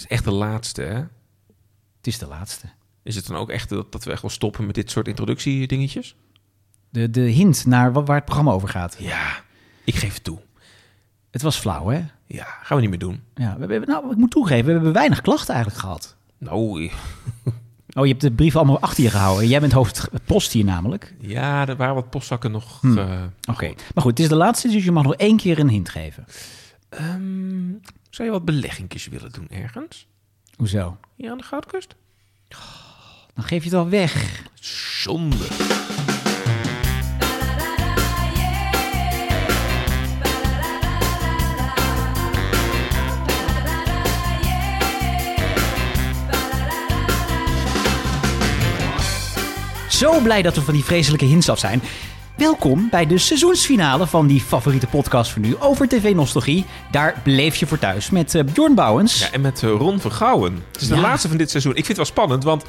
Het is echt de laatste, hè? Het is de laatste. Is het dan ook echt dat, dat we echt wel stoppen met dit soort introductiedingetjes? De, de hint naar wa- waar het programma over gaat. Ja, ik geef het toe. Het was flauw, hè? Ja, gaan we niet meer doen. Ja, we hebben, nou, ik moet toegeven, we hebben weinig klachten eigenlijk gehad. Nou, Oh, je hebt de brief allemaal achter je gehouden. Jij bent hoofd post hier namelijk. ja, er waren wat postzakken nog. Hmm. eh, Oké. Maar goed, het is de laatste, dus je mag nog één keer een hint geven. ehm, zou je wat beleggingjes willen doen ergens? Hoezo? Hier aan de Goudkust? Dan geef je het al weg. Zonde. Zo blij dat we van die vreselijke hints af zijn. Welkom bij de seizoensfinale van die favoriete podcast van nu over tv-nostalgie. Daar bleef je voor thuis met eh, Bjorn Bouwens. Ja, en met eh, Ron Vergouwen. Het is de laatste van dit seizoen. Ik vind het wel spannend, want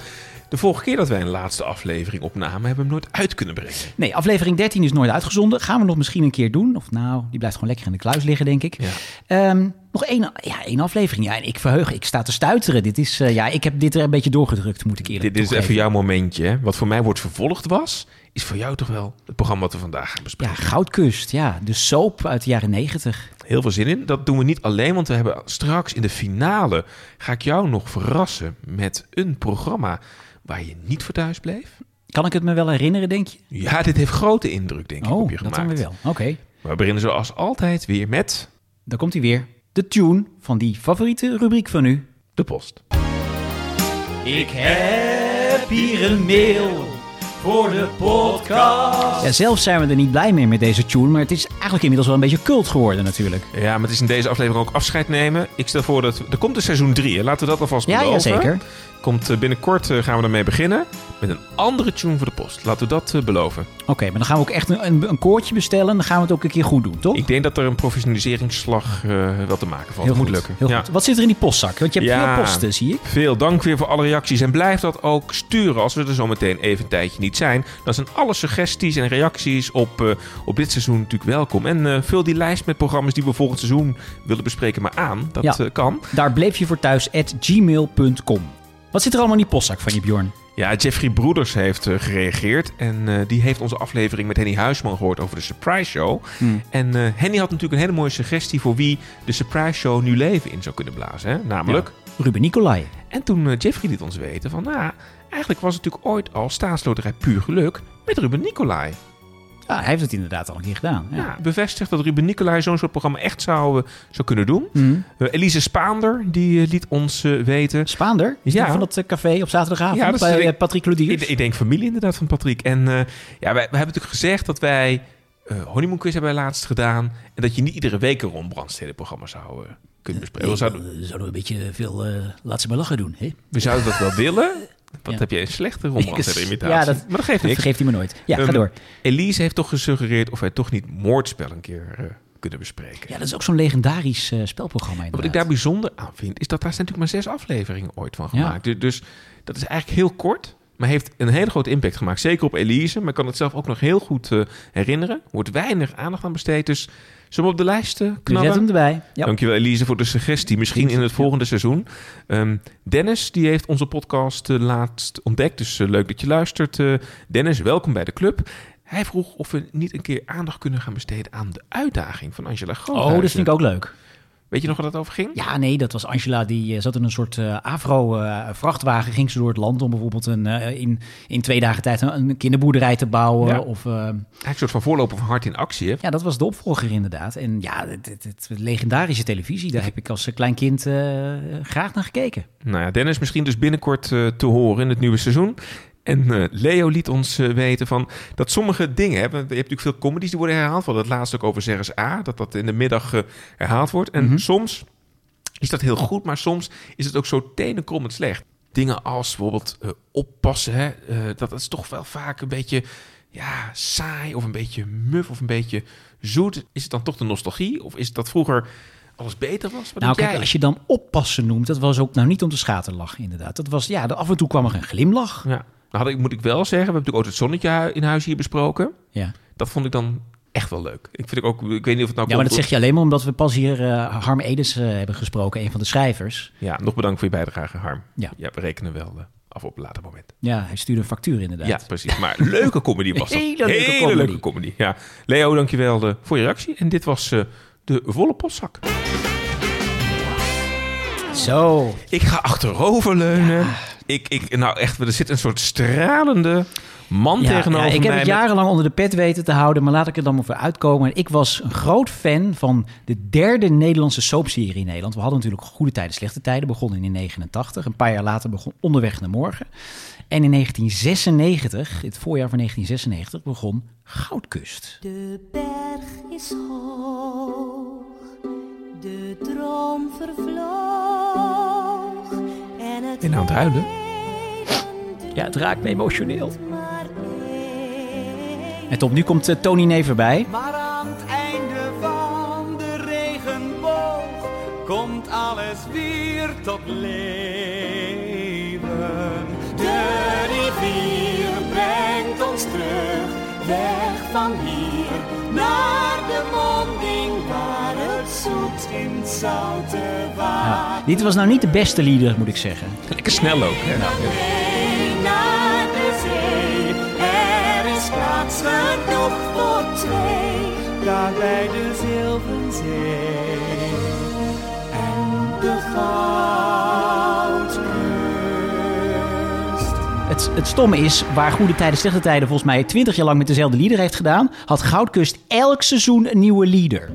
de vorige keer dat wij een laatste aflevering opnamen, hebben we hem nooit uit kunnen brengen. Nee, aflevering 13 is nooit uitgezonden. Gaan we nog misschien een keer doen. Of nou, die blijft gewoon lekker in de kluis liggen, denk ik. Ja. Ehm, nog één, ja, één aflevering. Ja, en ik verheug, ik sta te stuiteren. Dit is, eh, ja, ik heb dit er een beetje doorgedrukt, moet ik eerlijk Dit, dit is even jouw momentje. Hè? Wat voor mij wordt vervolgd was, is voor jou toch wel het programma wat we vandaag gaan Ja, bespreken. Goudkust, ja. De soap uit de jaren negentig. Heel veel zin in. Dat doen we niet alleen, want we hebben straks in de finale... ga ik jou nog verrassen met een programma waar je niet voor thuis bleef. Kan ik het me wel herinneren, denk je? Ja, dit heeft grote indruk, denk ik, op Oh, je dat gemaakt. dan weer wel. Oké, We beginnen zoals altijd weer met dan komt hij weer. De tune van die favoriete rubriek van u. de post. Ik heb hier een mail voor de podcast. Ja, zelf zijn we er niet blij mee met deze tune, maar het is eigenlijk inmiddels wel een beetje cult geworden natuurlijk. Ja, maar het is in deze aflevering ook afscheid nemen. Ik stel voor dat... Er komt een seizoen 3, Laten we dat alvast Ja, beloven. ja, zeker. Komt eh, binnenkort eh, gaan we ermee beginnen. Met een andere tune voor de post. Laten we dat eh, beloven. Oké, maar dan gaan we ook echt een, een, een koortje bestellen. Dan gaan we het ook een keer goed doen, toch? Ik denk dat er een professionaliseringsslag eh, wel te maken valt. Heel dat moet goed, lukken. Heel ja. goed. Wat zit er in die postzak? Want je hebt Ja. veel posten, zie ik. Veel dank weer voor alle reacties. En blijf dat ook sturen als we er zo meteen even een tijdje niet zijn. Dan zijn alle suggesties en reacties op, op dit seizoen natuurlijk welkom. En vul die lijst met programma's die we volgend seizoen willen bespreken maar aan. Dat Ja. kan. Daar bleef je voor thuis at gmail.com. Wat zit er allemaal in die postzak van je, Bjorn? Ja, Jeffrey Broeders heeft eh, gereageerd. En eh, die heeft onze aflevering met Henny Huisman gehoord over de Surprise Show. Hmm. En eh, Henny had natuurlijk een hele mooie suggestie voor wie de Surprise Show nu leven in zou kunnen blazen. Hè? Namelijk. Ruben Nicolai. En toen Jeffrey liet ons weten van, nou, eigenlijk was het natuurlijk ooit al staatsloterij puur geluk met Ruben Nicolai. Ja, hij heeft het inderdaad al een keer gedaan. Ja. Ja. bevestigt dat Ruben Nicolai zo'n soort programma echt zou, eh, zou kunnen doen. Hmm. Eh, Elise Spaander, die eh, liet ons weten. Spaander? Is Ja. die van dat café op zaterdagavond Ja, dat is bij Patrick Lodiers? Ik, ik denk familie inderdaad van Patrick. En ja, wij, wij hebben natuurlijk gezegd dat wij eh Honeymoon Quiz hebben wij laatst gedaan. En dat je niet iedere week een Ron programma zou kunnen bespreken. We zouden, zouden we een beetje veel uh, laat ze maar lachen doen. Hè? we zouden dat wel willen. Wat Ja. heb je een slechte imitatie. Ja, dat- maar dat geeft Dat hij me nooit. Ja, ga Ehm, door. Elise heeft toch gesuggereerd of wij toch niet Moordspel een keer eh, kunnen bespreken. Ja, dat is ook zo'n legendarisch eh, spelprogramma Wat ik inderdaad. daar bijzonder aan vind, is dat daar zijn natuurlijk maar zes afleveringen ooit van gemaakt. Du- Dus dat is eigenlijk heel kort, maar heeft een hele grote impact gemaakt. Zeker op Elise, maar ik kan het zelf ook nog heel goed eh, herinneren. Er wordt weinig aandacht aan besteed, dus zullen we op de lijst eh, Dus zet knallen? hem erbij. Ja. Dankjewel Elise voor de suggestie. Misschien in het volgende seizoen. Ehm, Dennis, die heeft onze podcast eh, laatst ontdekt. Dus leuk dat je luistert. Dennis, welkom bij de club. Hij vroeg of we niet een keer aandacht kunnen gaan besteden aan de uitdaging van Angela Oh, Groothuizen. dat vind ik ook leuk. Weet je nog waar dat over ging? Ja, nee, dat was Angela. Die eh, zat in een soort eh Avro-vrachtwagen. ging ze door het land om bijvoorbeeld een, eh, in, in twee dagen tijd een, kinderboerderij te bouwen. Ja. Of, eh, Eigenlijk een soort van voorloper van Hart in Actie. Hè? ja, dat was de opvolger inderdaad. En ja, het, het, het legendarische televisie. Daar heb ik als klein kind eh, graag naar gekeken. Nou ja, Dennis misschien dus binnenkort te horen in het nieuwe seizoen. En eh, Leo liet ons eh, weten van dat sommige dingen, hè, want je hebt natuurlijk veel comedies die worden herhaald. Hadden het laatst ook over Ceres A, dat dat in de middag eh, herhaald wordt. En Mhm. soms is dat heel goed, maar soms is het ook zo tenenkrommend slecht. Dingen als bijvoorbeeld oppassen, hè, eh, dat is toch wel vaak een beetje ja, saai of een beetje muf of een beetje zoet. Is het dan toch de nostalgie of is dat vroeger alles beter was? Wat nou, kijk, jij? als je dan oppassen noemt, dat was ook nou niet om te schaterlachen inderdaad. Dat was, ja, af en toe kwam er een glimlach. Ja. Nou had ik, moet ik wel zeggen, we hebben natuurlijk ooit het zonnetje in huis hier besproken. Ja. Dat vond ik dan echt wel leuk. Ik vind ik ook, ik weet niet of het nou Ja, maar dat zeg je alleen maar omdat we pas hier uh, Harm Edens uh, hebben gesproken, een van de schrijvers. Ja, nog bedankt voor je bijdrage, Harm. Ja, ja we rekenen wel uh, af op een later moment. Ja, hij stuurde een factuur inderdaad. Ja, precies. Maar leuke comedy was dat. Hele leuke comedy. leuke comedy. Ja. Leo, dankjewel uh, voor je reactie. En dit was de volle postzak. Zo. Ik ga achteroverleunen. Ja. Ik, ik, nou echt, er zit een soort stralende man ja, tegenover ja, ik mij. heb het jarenlang onder de pet weten te houden, maar laat ik er dan maar voor uitkomen. Ik was een groot fan van de derde Nederlandse soapserie in Nederland. We hadden natuurlijk Goede Tijden, Slechte Tijden, begonnen in 89. Een paar jaar later begon Onderweg naar Morgen. En in 1996, het voorjaar van 1996, begon Goudkust. De berg is hoog, de droom vervloog. En het nou aan het huilen? Ja, het raakt me emotioneel. En top, nu komt uh, Tony Never bij. Maar aan het einde van de regenboog komt alles weer tot leven. De rivier brengt ons terug, weg van hier naar de monding waar het zoet in zoute water. Ja, dit was nou niet de beste lieder, moet ik zeggen. Lekker snel ook. Hè? Nou, naar voor twee. Bij de en de goudkust. Het, het stomme is, waar Goede Tijden, Slechte Tijden volgens mij 20 jaar lang met dezelfde lieder heeft gedaan, had Goudkust elk seizoen een nieuwe lieder.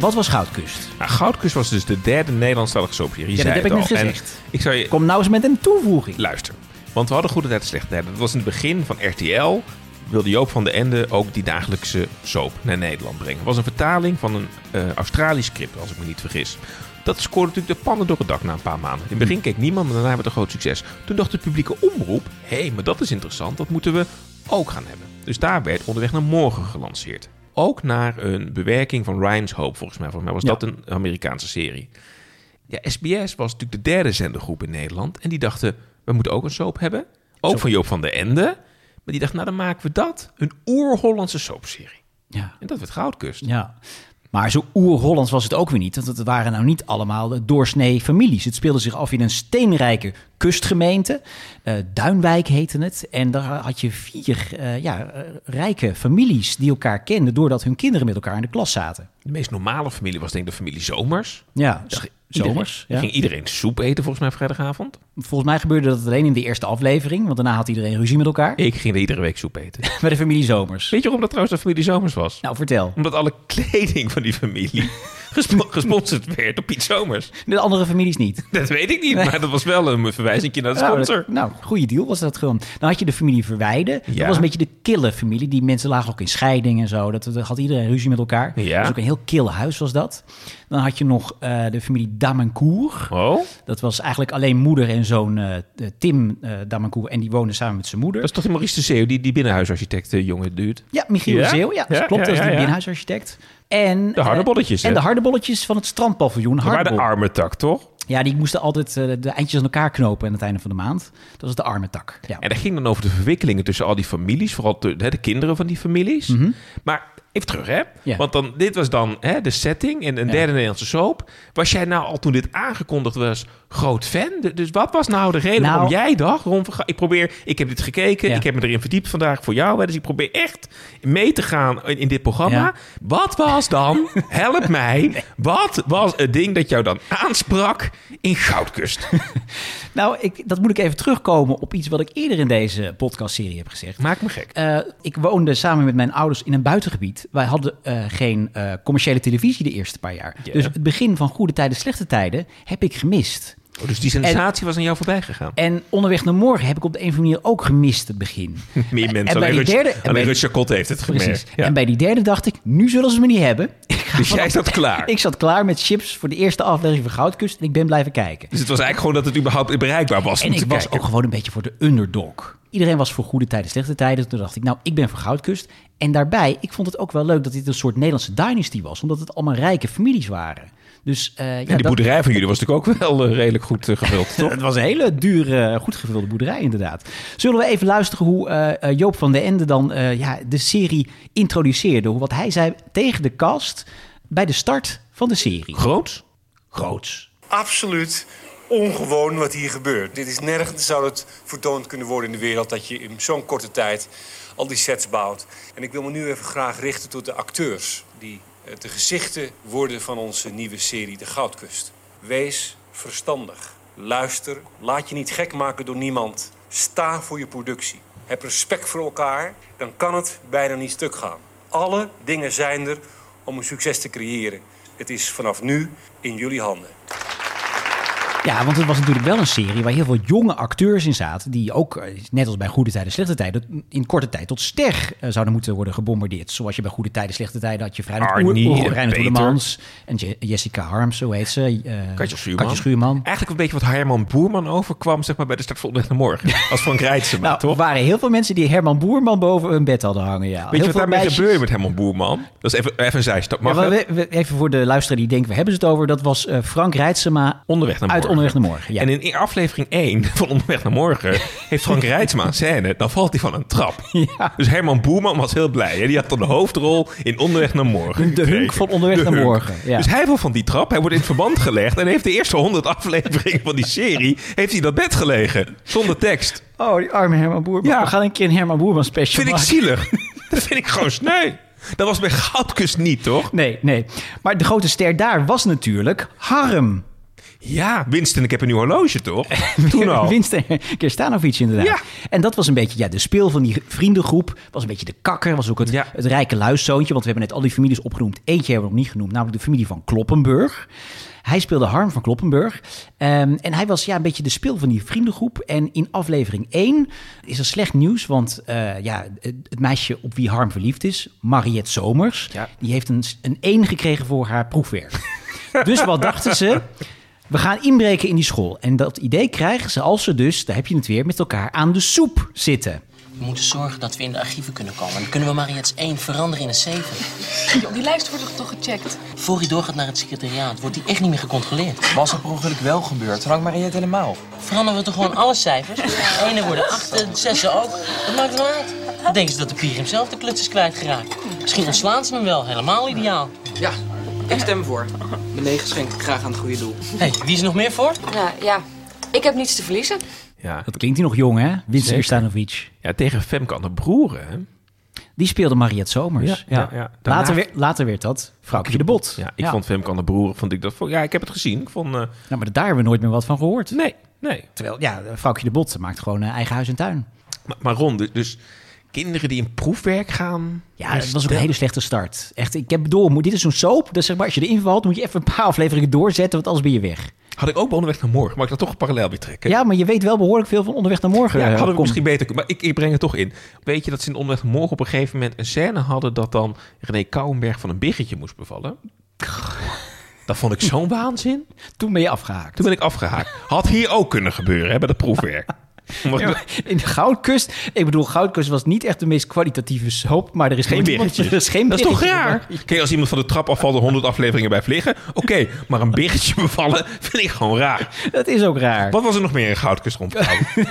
Wat was Goudkust? Nou, Goudkust was dus de derde Nederlandstalige soapserie. Ja, dat heb ik nu gezegd. Ik zou je Kom nou eens met een toevoeging. luisteren. Want we hadden goede tijd en slechte tijden. Dat was in het begin van RTL. Wilde Joop van de Ende ook die dagelijkse soap naar Nederland brengen. Het was een vertaling van een eh, Australisch script, als ik me niet vergis. Dat scoorde natuurlijk de pannen door het dak na een paar maanden. In het begin keek niemand, maar daarna werd het een groot succes. Toen dacht de publieke omroep, hé, hey, maar dat is interessant, dat moeten we ook gaan hebben. Dus daar werd Onderweg naar Morgen gelanceerd. Ook naar een bewerking van Ryan's Hope, volgens mij. Volgens mij was Ja. dat een Amerikaanse serie. Ja, SBS was natuurlijk de derde zendergroep in Nederland. En die dachten, we moeten ook een soap hebben. Ook van Joop van der Ende. Maar die dachten, nou dan maken we dat. Een oer-Hollandse soapserie. Ja. En dat werd Goudkust. Ja. Maar zo oer-Hollands was het ook weer niet. Want het waren nou niet allemaal de doorsnee families. Het speelde zich af in een steenrijke kustgemeente. Eh, Duinwijk heette het. En daar had je vier eh, ja, eh, rijke families die elkaar kenden... doordat hun kinderen met elkaar in de klas zaten. De meest normale familie was denk ik de familie Zomers. Ja, zomers. Ja. ging iedereen soep eten volgens mij vrijdagavond. Volgens mij gebeurde dat alleen in de eerste aflevering. Want daarna had iedereen ruzie met elkaar. Ik ging er iedere week soep eten. Bij de familie Zomers. Weet je waarom dat trouwens de familie Zomers was? Nou, vertel. Omdat alle kleding van die familie gespo- gesponsord werd door Piet Zomers. De andere families niet. Dat weet ik niet, maar dat was wel een verwijzing naar de Nou, sponsor. dat- nou, goede deal was dat gewoon. Dan had je de familie Verwijden. Dat was een beetje de kille familie. Die mensen lagen ook in scheiding en zo. Dat, dat had iedereen ruzie met elkaar. Ja. Dat was ook een heel kil huis was dat. Dan had je nog eh, de familie Damancourt. Oh, Dat was eigenlijk alleen moeder en zoon eh, Tim eh Damancourt. En die woonden samen met zijn moeder. dat is toch die Maurice de Zeeuw, die, die binnenhuisarchitect jongen duurt. Ja, Michiel Ja? de Zeeuw. Ja, dat klopt. dat is de binnenhuisarchitect. En, De hardebolletjes, eh, en hè? de hardebolletjes van het strandpaviljoen. Waren de arme tak, toch? Ja, die moesten altijd eh, de eindjes aan elkaar knopen aan het einde van de maand. Dat was de arme tak. Ja. En dat ging dan over de verwikkelingen tussen al die families, vooral de, de kinderen van die families. Maar even terug, hè? Ja. Want dan, dit was dan hè, de setting in een derde Nederlandse soap. Was jij nou al toen dit aangekondigd was groot fan? Dus wat was nou de reden Nou- waarom jij dacht? Ik probeer, ik heb dit gekeken, ik heb me erin verdiept vandaag voor jou. Hè, dus ik probeer echt mee te gaan in, in dit programma. Wat was dan, help mij, wat was het ding dat jou dan aansprak in Goudkust? Nou, ik, dat moet ik even terugkomen op iets wat ik eerder in deze podcastserie heb gezegd. Maak me gek. Eh, ik woonde samen met mijn ouders in een buitengebied. Wij hadden eh, geen eh, commerciële televisie de eerste paar jaar. Ja. Dus het begin van goede tijden, slechte tijden heb ik gemist. Oh, dus die sensatie was aan jou voorbij gegaan. En onderweg naar morgen heb ik op de een of andere manier ook gemist het begin. Meer en mensen. bij Alleen die Rut- derde- en alleen bij- heeft het gemerkt. Ja. En bij die derde dacht ik, nu zullen ze me niet hebben. Dus jij zat klaar. Ik zat klaar met chips voor de eerste aflevering van Goudkust en ik ben blijven kijken. Dus het was eigenlijk gewoon dat het überhaupt bereikbaar was. En ik was kijken. ook gewoon een beetje voor de underdog. Iedereen was voor goede tijden, slechte tijden. Toen dacht ik, nou, ik ben voor Goudkust. En daarbij, ik vond het ook wel leuk dat dit een soort Nederlandse dynasty was. Omdat het allemaal rijke families waren. Dus eh, ja, En die dat- boerderij van jullie was natuurlijk ook wel eh, redelijk goed eh, gevuld, toch? Het was een hele dure, goed gevulde boerderij inderdaad. Zullen we even luisteren hoe Joop van den Ende dan eh, ja, de serie introduceerde? Hoe Wat hij zei tegen de cast bij de start van de serie. Groots? Groots. absoluut ongewoon wat hier gebeurt. Dit is nergens zou het vertoond kunnen worden in de wereld dat je in zo'n korte tijd al die sets bouwt. En ik wil me nu even graag richten tot de acteurs die eh, de gezichten worden van onze nieuwe serie De Goudkust. Wees verstandig. Luister, laat je niet gek maken door niemand. Sta voor je productie. Heb respect voor elkaar, dan kan het bijna niet stuk gaan. Alle dingen zijn er om een succes te creëren. Het is vanaf nu in jullie handen. Ja, want het was natuurlijk wel een serie waar heel veel jonge acteurs in zaten. Die ook, eh, net als bij Goede Tijden, Slechte Tijden, in korte tijd tot ster eh, zouden moeten worden gebombardeerd. Zoals je bij Goede Tijden, Slechte Tijden had je Reinhard Arnie Oer- en Jessica Harms, zo heet ze. eh, Katja Schuurman. Katja Schuurman. Eigenlijk een beetje wat Herman Boerman overkwam zeg maar, bij de start naar Morgen. Als Frank Rijtsema, Nou, toch? er waren heel veel mensen die Herman Boerman boven hun bed hadden hangen. Ja. Weet heel je wat daarmee meisjes- gebeurde met Herman Boerman? Dat is even, even een zijstap. Ja, Mag maar het? we- we- even voor de luisteraar die denkt, we hebben ze het over. Dat was eh, Frank Rijtsema Onderweg naar uit morgen. Onderweg naar Morgen. Ja. En in aflevering 1 van Onderweg naar Morgen heeft Frank Rijtsma een scène. Dan valt hij van een trap. Ja. Dus Herman Boerman was heel blij. Hè? Die had dan de hoofdrol in Onderweg naar Morgen. De hunk van Onderweg De naar hunk. Morgen, ja. Dus hij valt van die trap. Hij wordt in het verband gelegd. En heeft de eerste 100 afleveringen van die serie... heeft hij dat bed gelegen. Zonder tekst. Oh, die arme Herman Boerman. Ja. We gaan een keer een Herman Boerman special Vind ik zielig. Dat vind ik gewoon sneu. Dat was bij Goudkust niet, toch? Nee, nee. Maar de grote ster daar was natuurlijk Harm. Ja, Winston, ik heb een nieuw horloge, toch? Toen al. Winston Kerstanovic inderdaad. Ja. En dat was een beetje ja, de speel van die vriendengroep. Was een beetje de kakker. Was ook het, Ja. het rijke luiszoontje. Want we hebben net al die families opgenoemd. Eentje hebben we nog niet genoemd. Namelijk de familie van Kloppenburg. Hij speelde Harm van Kloppenburg. Ehm, en hij was ja, een beetje de speel van die vriendengroep. En in aflevering 1 is er slecht nieuws. Want eh, ja, het, het meisje op wie Harm verliefd is, Mariette Somers... Ja. die heeft een, een 1 gekregen voor haar proefwerk. dus wat dachten ze? We gaan inbreken in die school. En dat idee krijgen ze als ze dus, daar heb je het weer, met elkaar aan de soep zitten. We moeten zorgen dat we in de archieven kunnen komen. Dan kunnen we Mariette's 1 veranderen in een 7. Joh, die lijst wordt toch gecheckt? Voor hij doorgaat naar het secretariaat, wordt hij echt niet meer gecontroleerd. Was het per ongeluk wel gebeurd, dan hangt Mariette helemaal. Veranderen we toch gewoon alle cijfers? Ene worden 8, de zessen ook. Dat maakt wel uit. Dan denken ze dat de Pierim zelf de kluts is kwijtgeraakt. Misschien ontslaan ze hem wel, helemaal ideaal. Ja, ik stem voor. De negen schenk ik graag aan het goede doel. Hé, hey, wie is er nog meer voor? Ja, ja. Ik heb niets te verliezen. Ja. Dat klinkt hij nog jong, hè? Winston Zeker. Kerstanovic. ja, tegen Femke aan de broeren, hè? Die speelde Mariette Somers. Ja, ja, ja. Daarna- Later, werd, later werd dat Vrouwtje de Bot. Ja, ik vond Femke aan de broeren, vond ik dat... Ja, ik heb het gezien. Ik vond... eh, Nou, maar daar hebben we nooit meer wat van gehoord. nee, nee. Terwijl, ja, Vrouwtje de Bot maakt gewoon eh, eigen huis en tuin. Maar, maar Ron, dus, dus kinderen die in proefwerk gaan... Ja, dat was ook een hele slechte start. Echt, ik heb bedoeld, moet- dit is zo'n soap. Dus zeg maar, als je erin valt, moet je even een paar afleveringen doorzetten, want anders ben je weg. Had ik ook bij Onderweg naar Morgen, maar ik dat toch parallel weer trekken. Ja, maar je weet wel behoorlijk veel van onderweg naar morgen. Ja, eh, hadden we kom- misschien beter kunnen. Maar ik, ik breng het toch in. Weet je dat ze in Onderweg naar Morgen op een gegeven moment een scène hadden... dat dan René Kouwenberg van een biggetje moest bevallen? Dat vond ik zo'n waanzin. Toen ben je afgehaakt. Toen ben ik afgehaakt. Had hier ook kunnen gebeuren, hè, bij dat proefwerk. In de Goudkust, ik bedoel, Goudkust was niet echt de meest kwalitatieve soap, maar er is Geen er is geen dat is toch raar? Kijk, als iemand van de trap afvalt en 100 afleveringen blijft liggen. Oké, maar een biggetje bevallen vind ik gewoon raar. Dat is ook raar. Wat was er nog meer in Goudkust rondgehouden?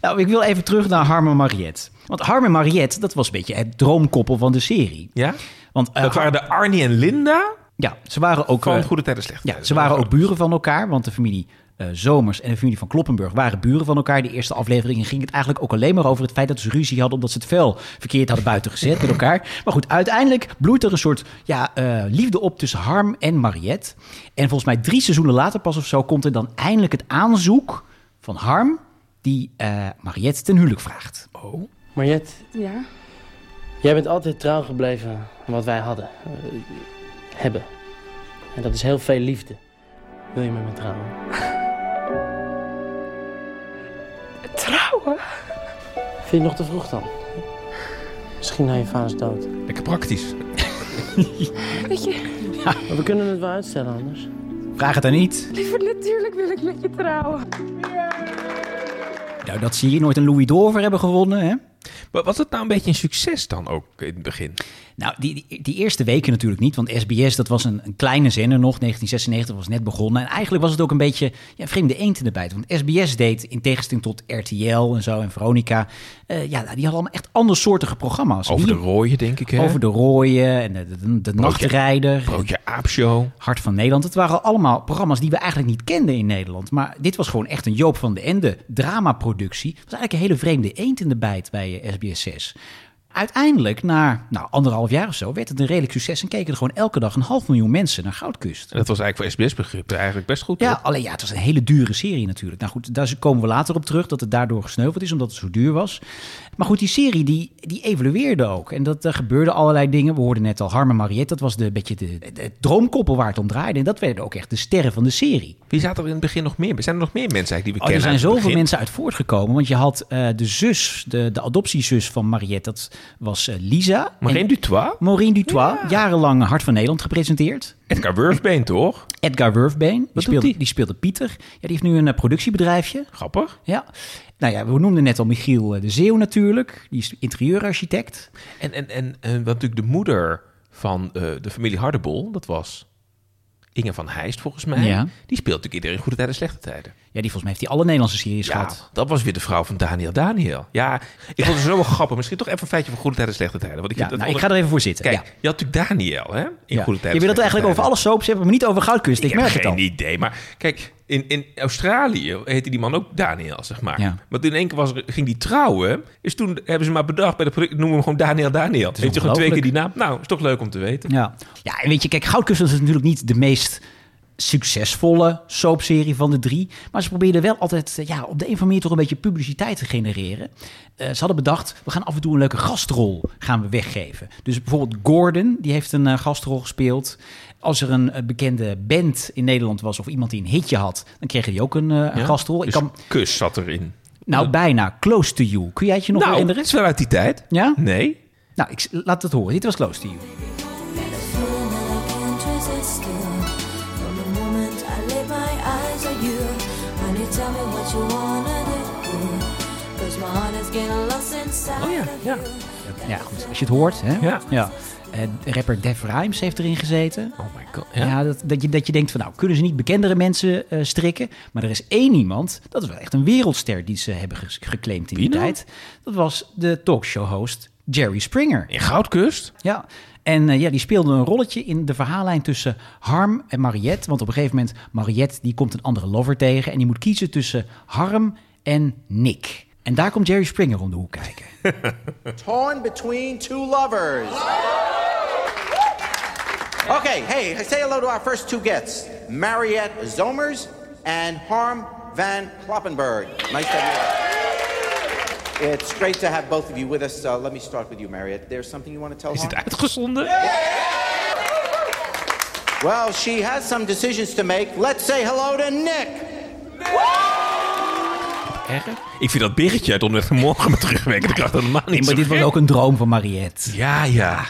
Nou, ik wil even terug naar Harm en Mariette. Want Harm en Mariette, dat was een beetje het droomkoppel van de serie. Ja? Want eh, Dat waren de Arnie en Linda ja, ze waren ook van eh, Goede Tijden Slechte Ja, ze waren ook buren van elkaar, want de familie eh, Zomers en de familie van Kloppenburg waren buren van elkaar. De eerste afleveringen ging het eigenlijk ook alleen maar over het feit dat ze ruzie hadden omdat ze het vel verkeerd hadden buiten gezet met elkaar. Maar goed, uiteindelijk bloeit er een soort ja, eh, liefde op tussen Harm en Mariette. En volgens mij drie seizoenen later pas of zo komt er dan eindelijk het aanzoek van Harm die eh, Mariette ten huwelijk vraagt. Oh. Mariette, Ja? jij bent altijd trouw gebleven aan wat wij hadden. hebben. En dat is heel veel liefde. Wil je met me trouwen? Trouwen? Vind je het nog te vroeg dan? Misschien na je vaders dood. Lekker praktisch. Weet je, Maar we kunnen het wel uitstellen anders. Vraag het dan niet. liever natuurlijk wil ik met je trouwen. Nou, dat zie je nooit een Louis d'Or voor hebben gewonnen, hè? Maar was het nou een beetje een succes dan ook in het begin? Nou, die, die, die eerste weken natuurlijk niet, want SBS dat was een, een kleine zender nog. 1996 was net begonnen. En eigenlijk was het ook een beetje ja, vreemde eend in de bijt. Want SBS deed, in tegenstelling tot RTL en zo en Veronica... eh, ja, die hadden allemaal echt andersoortige programma's. Over de rooien, denk ik, hè? Over de rooien en de, de, de nachtrijder. Broodje aapshow. Hart van Nederland. Het waren allemaal programma's die we eigenlijk niet kenden in Nederland. Maar dit was gewoon echt een Joop van de Ende dramaproductie. Het was eigenlijk een hele vreemde eend in de bijt bij eh, SBS 6. Uiteindelijk, na nou, anderhalf jaar of zo, werd het een redelijk succes. En keken er gewoon elke dag een half miljoen mensen naar Goudkust. En dat was eigenlijk voor SBS-begrippen eigenlijk best goed. Ja, hoor. alleen ja, het was een hele dure serie natuurlijk. Nou goed, daar komen we later op terug, dat het daardoor gesneuveld is, omdat het zo duur was. Maar goed, die serie die, die evolueerde ook. En dat, er gebeurden allerlei dingen. We hoorden net al Harm en Mariette, dat was de, beetje de, de droomkoppel waar het om draaide. En dat werden ook echt de sterren van de serie. Wie zaten er in het begin nog meer? Zijn er nog meer mensen eigenlijk die we Oh, er kennen? zijn uit het zoveel begin? mensen uit voortgekomen. Want je had eh, de zus, de, de adoptiezus van Mariette, dat was eh, Lisa. Maureen En- Dutois? Maureen Dutois, jarenlang Hart van Nederland gepresenteerd. Edgar Wurfbeen, toch? Edgar Wurfbeen, die doet speelde, die? die speelde Pieter. Ja, die heeft nu een eh, productiebedrijfje. Grappig. Ja. Nou ja, we noemden net al Michiel eh, de Zeeuw natuurlijk. Die is interieurarchitect. En, en, en, en wat natuurlijk de moeder van eh, de familie Hardebol, dat was Inge van Heijst volgens mij. Ja. Die speelt natuurlijk iedereen in goede tijden, slechte tijden. Ja, die volgens mij heeft hij alle Nederlandse series Ja, gehad. dat was weer de vrouw van Daniel Daniel. Ja, ik vond het zo wel grappig. Misschien toch even een feitje van goede tijden, slechte tijden. Want ik Ja, nou, ik ga er even voor zitten. Kijk, ja. je had natuurlijk Daniel, hè? In goede Je tijden. wil het eigenlijk over alle soaps hebben, maar niet over Goudkust. Ik, Ik merk het al. geen idee. Maar kijk, in, in Australië heette die man ook Daniel, zeg maar. Ja. Maar toen in één keer was, er- ging die trouwen. Is toen hebben ze maar bedacht bij de product, noemen we hem gewoon Daniel Daniel. Heeft je gewoon twee keer die naam? Nou, is toch leuk om te weten. Ja. ja, en weet je, kijk, Goudkust is natuurlijk niet de meest succesvolle soapserie van de drie. Maar ze probeerden wel altijd eh, ja, op de een of andere manier toch een beetje publiciteit te genereren. Eh, ze hadden bedacht, we gaan af en toe een leuke gastrol gaan we weggeven. Dus bijvoorbeeld Gordon, die heeft een eh, gastrol gespeeld. Als er een bekende band in Nederland was of iemand die een hitje had, dan kreeg hij ook een, gastrol. Ik Dus kan, Kus zat erin. nou, bijna Close to You. Kun jij het je nog nou, herinneren? het is wel uit die tijd. Ja? Nee. Nou, ik, laat het horen. Dit was Close to You. Oh ja, ja. Ja, goed. Als je het hoort, hè? Ja. ja. Eh, rapper Def Rhymes heeft erin gezeten. Oh my god. Ja, Ja. dat, dat, je, dat je denkt van, nou, kunnen ze niet bekendere mensen eh, strikken? Maar er is één iemand, dat is wel echt een wereldster die ze hebben geclaimd in Wie die nou? tijd. Dat was de talkshow-host Jerry Springer. In Goudkust? Ja, en eh, ja, die speelde een rolletje in de verhaallijn tussen Harm en Mariette. Want op een gegeven moment, Mariette die komt een andere lover tegen... en die moet kiezen tussen Harm en Nick. En daar komt Jerry Springer om de hoek kijken. torn between two lovers. Okay, hey, say hello to our first two guests Mariette Zomers and Harm Van Kloppenberg. Nice to have you. It's great to have both of you with us. Uh, let me start with you, Mariette. There's something you want to tell Is het uitgezonden? Well, she has some decisions to make. Let's say hello to Nick. Erg? Ik vind dat berichtje uit Onderweg Morgen met terugwerken. Ik dacht dat helemaal niet maar zo dit was gek. ook een droom van Mariette. Ja, ja.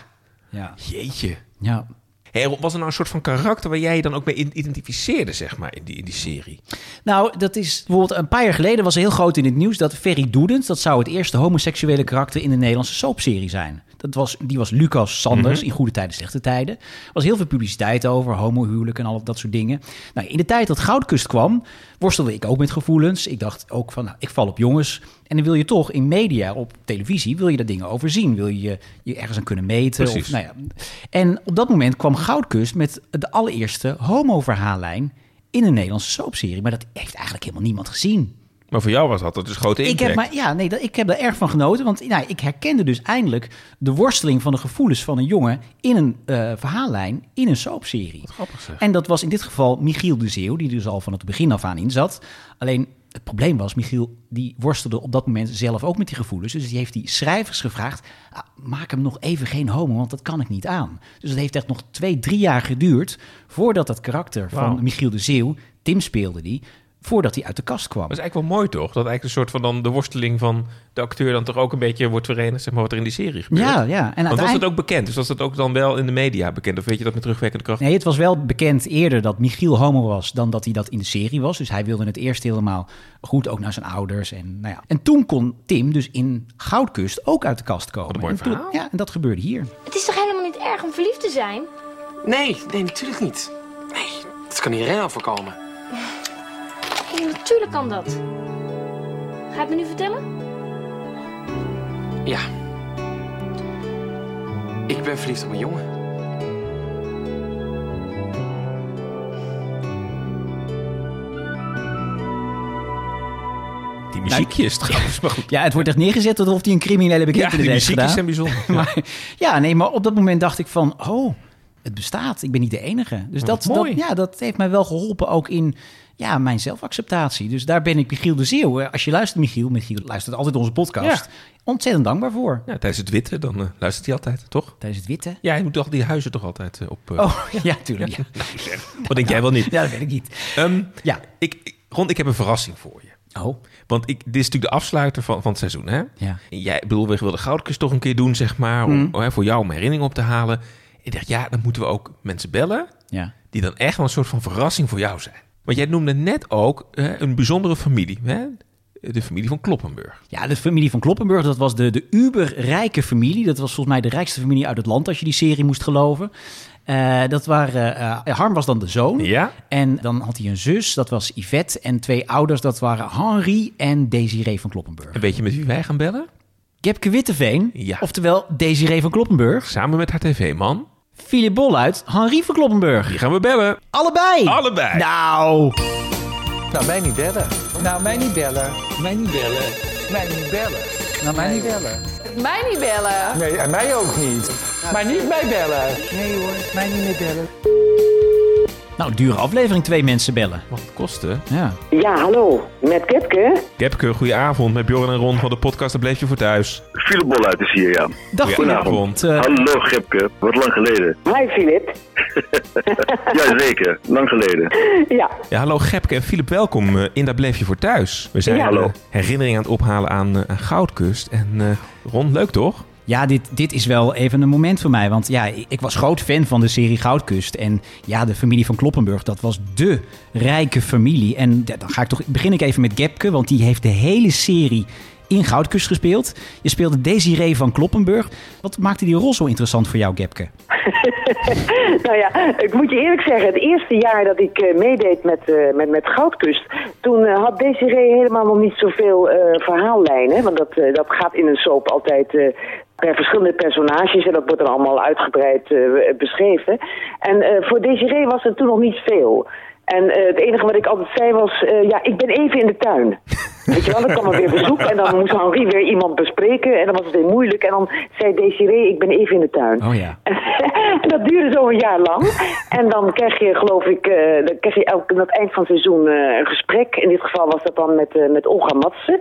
Ja. Jeetje. ja. Hey, was er nou een soort van karakter waar jij je dan ook mee identificeerde, zeg maar, in die, in die serie? Nou, dat is bijvoorbeeld een paar jaar geleden was heel groot in het nieuws dat Ferry Doedens, dat zou het eerste homoseksuele karakter in de Nederlandse soapserie zijn. Dat was, die was Lucas Sanders in Goede Tijden, Slechte Tijden. Er was heel veel publiciteit over, homohuwelijk en al dat soort dingen. Nou, in de tijd dat Goudkust kwam, worstelde ik ook met gevoelens. Ik dacht ook van, nou, ik val op jongens. En dan wil je toch in media, op televisie, wil je daar dingen over zien. Wil je je ergens aan kunnen meten. Of, nou ja. En op dat moment kwam Goudkust met de allereerste homo-verhaallijn in een Nederlandse soapserie. Maar dat heeft eigenlijk helemaal niemand gezien. Maar voor jou was dat dus grote Ik impact. heb, maar, ja, nee, dat, ik heb er erg van genoten. Want nou, ik herkende dus eindelijk de worsteling van de gevoelens van een jongen in een eh, verhaallijn in een soapserie. Grappig zeg. En dat was in dit geval Michiel de Zeeuw, die dus al van het begin af aan in zat. Alleen het probleem was, Michiel die worstelde op dat moment zelf ook met die gevoelens. Dus die heeft die schrijvers gevraagd, ah, maak hem nog even geen homo, want dat kan ik niet aan. Dus het heeft echt nog twee, drie jaar geduurd voordat dat karakter van Michiel de Zeeuw, Tim speelde die, voordat hij uit de kast kwam. Dat is eigenlijk wel mooi toch? Dat eigenlijk een soort van dan de worsteling van de acteur dan toch ook een beetje wordt verenigd, zeg maar, wat er in die serie gebeurt. Ja, ja. En Want was uiteindelijk- het ook bekend? Dus was het ook dan wel in de media bekend? Of weet je dat met terugwerkende kracht? Nee, het was wel bekend eerder dat Michiel homo was dan dat hij dat in de serie was. Dus hij wilde het eerst helemaal goed, ook naar zijn ouders. En, nou ja. en toen kon Tim dus in Goudkust ook uit de kast komen. mooi en toen- verhaal. ja, en dat gebeurde hier. Het is toch helemaal niet erg om verliefd te zijn? Nee, nee, natuurlijk niet. Nee, dat kan iedereen overkomen. Ja, natuurlijk kan dat. Ga je het me nu vertellen? Ja. Ik ben verliefd op een jongen. Die muziekjes trouwens, maar goed. Ja, het wordt echt neergezet alsof hij een criminele bekentenis die heeft muziekjes gedaan. zijn bijzonder. Ja. maar, ja, nee, maar op dat moment dacht ik van, oh, het bestaat. Ik ben niet de enige. Dus Wat dat, dat, ja, dat heeft mij wel geholpen ook in ja, mijn zelfacceptatie. Dus daar ben ik Michiel de Zeeuw. eh, Als je luistert, Michiel, Michiel luistert altijd onze podcast. Ontzettend dankbaar voor. Ja, tijdens het witte, dan eh, luistert hij altijd, toch? Tijdens het witte? Ja, je moet toch die huizen toch altijd eh, op... Oh, ja, tuurlijk. Ja. Wat denk jij wel niet? Ja, dat weet ik niet. Ehm, Ja. ik, ik- Ron, ik heb een verrassing voor je. Oh, Want ik, dit is natuurlijk de afsluiter van, van het seizoen, hè? ja. Jij, ik bedoel, we wilden Goudkust toch een keer doen, zeg maar, om, Mm. hè, voor jou om herinnering op te halen. Ik dacht, ja, dan moeten we ook mensen bellen Ja. die dan echt wel een soort van verrassing voor jou zijn. Want jij noemde net ook hè, een bijzondere familie, hè? de familie van Kloppenburg. Ja, de familie van Kloppenburg, dat was de, de uberrijke familie. Dat was volgens mij de rijkste familie uit het land, als je die serie moest geloven. Eh, dat waren, eh, Harm was dan de zoon. Ja? En dan had hij een zus, dat was Yvette. En twee ouders, dat waren Henri en Desiree van Kloppenburg. En weet je met wie wij gaan bellen? Gepke Witteveen, Ja. oftewel Desiree van Kloppenburg. Samen met haar tv-man. Philip Bolluit, Henri van Kloppenburg. Die gaan we bellen. Allebei! Allebei. Nou, Nou, mij niet bellen. Nou, mij niet bellen. Mij niet bellen. Mij niet bellen. Nou, mij niet bellen. Mij niet bellen. Nee, en mij ook niet. Maar niet mij bellen. Nee hoor, mij niet meer bellen. Nou, dure aflevering, twee mensen bellen. Wat het kostte. Ja. Ja, hallo. Met Kepke? Gepke, goedenavond. Met Bjorn en Ron van de podcast Dat Bleef Je Voor Thuis. Philip Bolluit is hier, ja. Dag Goedenavond. Eh, Hallo Gepke, wat lang geleden. Hi, Philip. Ja, zeker. Lang geleden. Ja. Ja, hallo Gepke en Filip, welkom eh, in Dat Bleef Je Voor Thuis. We zijn Ja, hallo. eh, herinneringen aan het ophalen aan, eh, aan Goudkust. En eh, Ron, leuk toch? Ja, dit, dit is wel even een moment voor mij. Want ja, ik, was groot fan van de serie Goudkust. En ja, de familie van Kloppenburg, dat was dé rijke familie. En dan ga ik toch, begin ik even met Gepke, want die heeft de hele serie in Goudkust gespeeld. Je speelde Desiree van Kloppenburg. Wat maakte die rol zo interessant voor jou, Gepke? nou ja, ik moet je eerlijk zeggen, het eerste jaar dat ik eh, meedeed met, eh, met, met Goudkust, toen eh, had Desiree helemaal nog niet zoveel verhaallijnen. Want dat, dat gaat in een soap altijd per verschillende personages en dat wordt dan allemaal uitgebreid beschreven. En voor Desiree was er toen nog niet veel. En het enige wat ik altijd zei was, ja, ik ben even in de tuin. Weet je wel, dan kwam er weer bezoek en dan moest Henri weer iemand bespreken en dan was het weer moeilijk. En dan zei Desiree, ik ben even in de tuin. Oh ja. En dat duurde zo een jaar lang. En dan krijg je, geloof ik, eh, dan krijg je elk, aan het eind van het seizoen eh, een gesprek. In dit geval was dat dan met, eh, met Olga Matsen.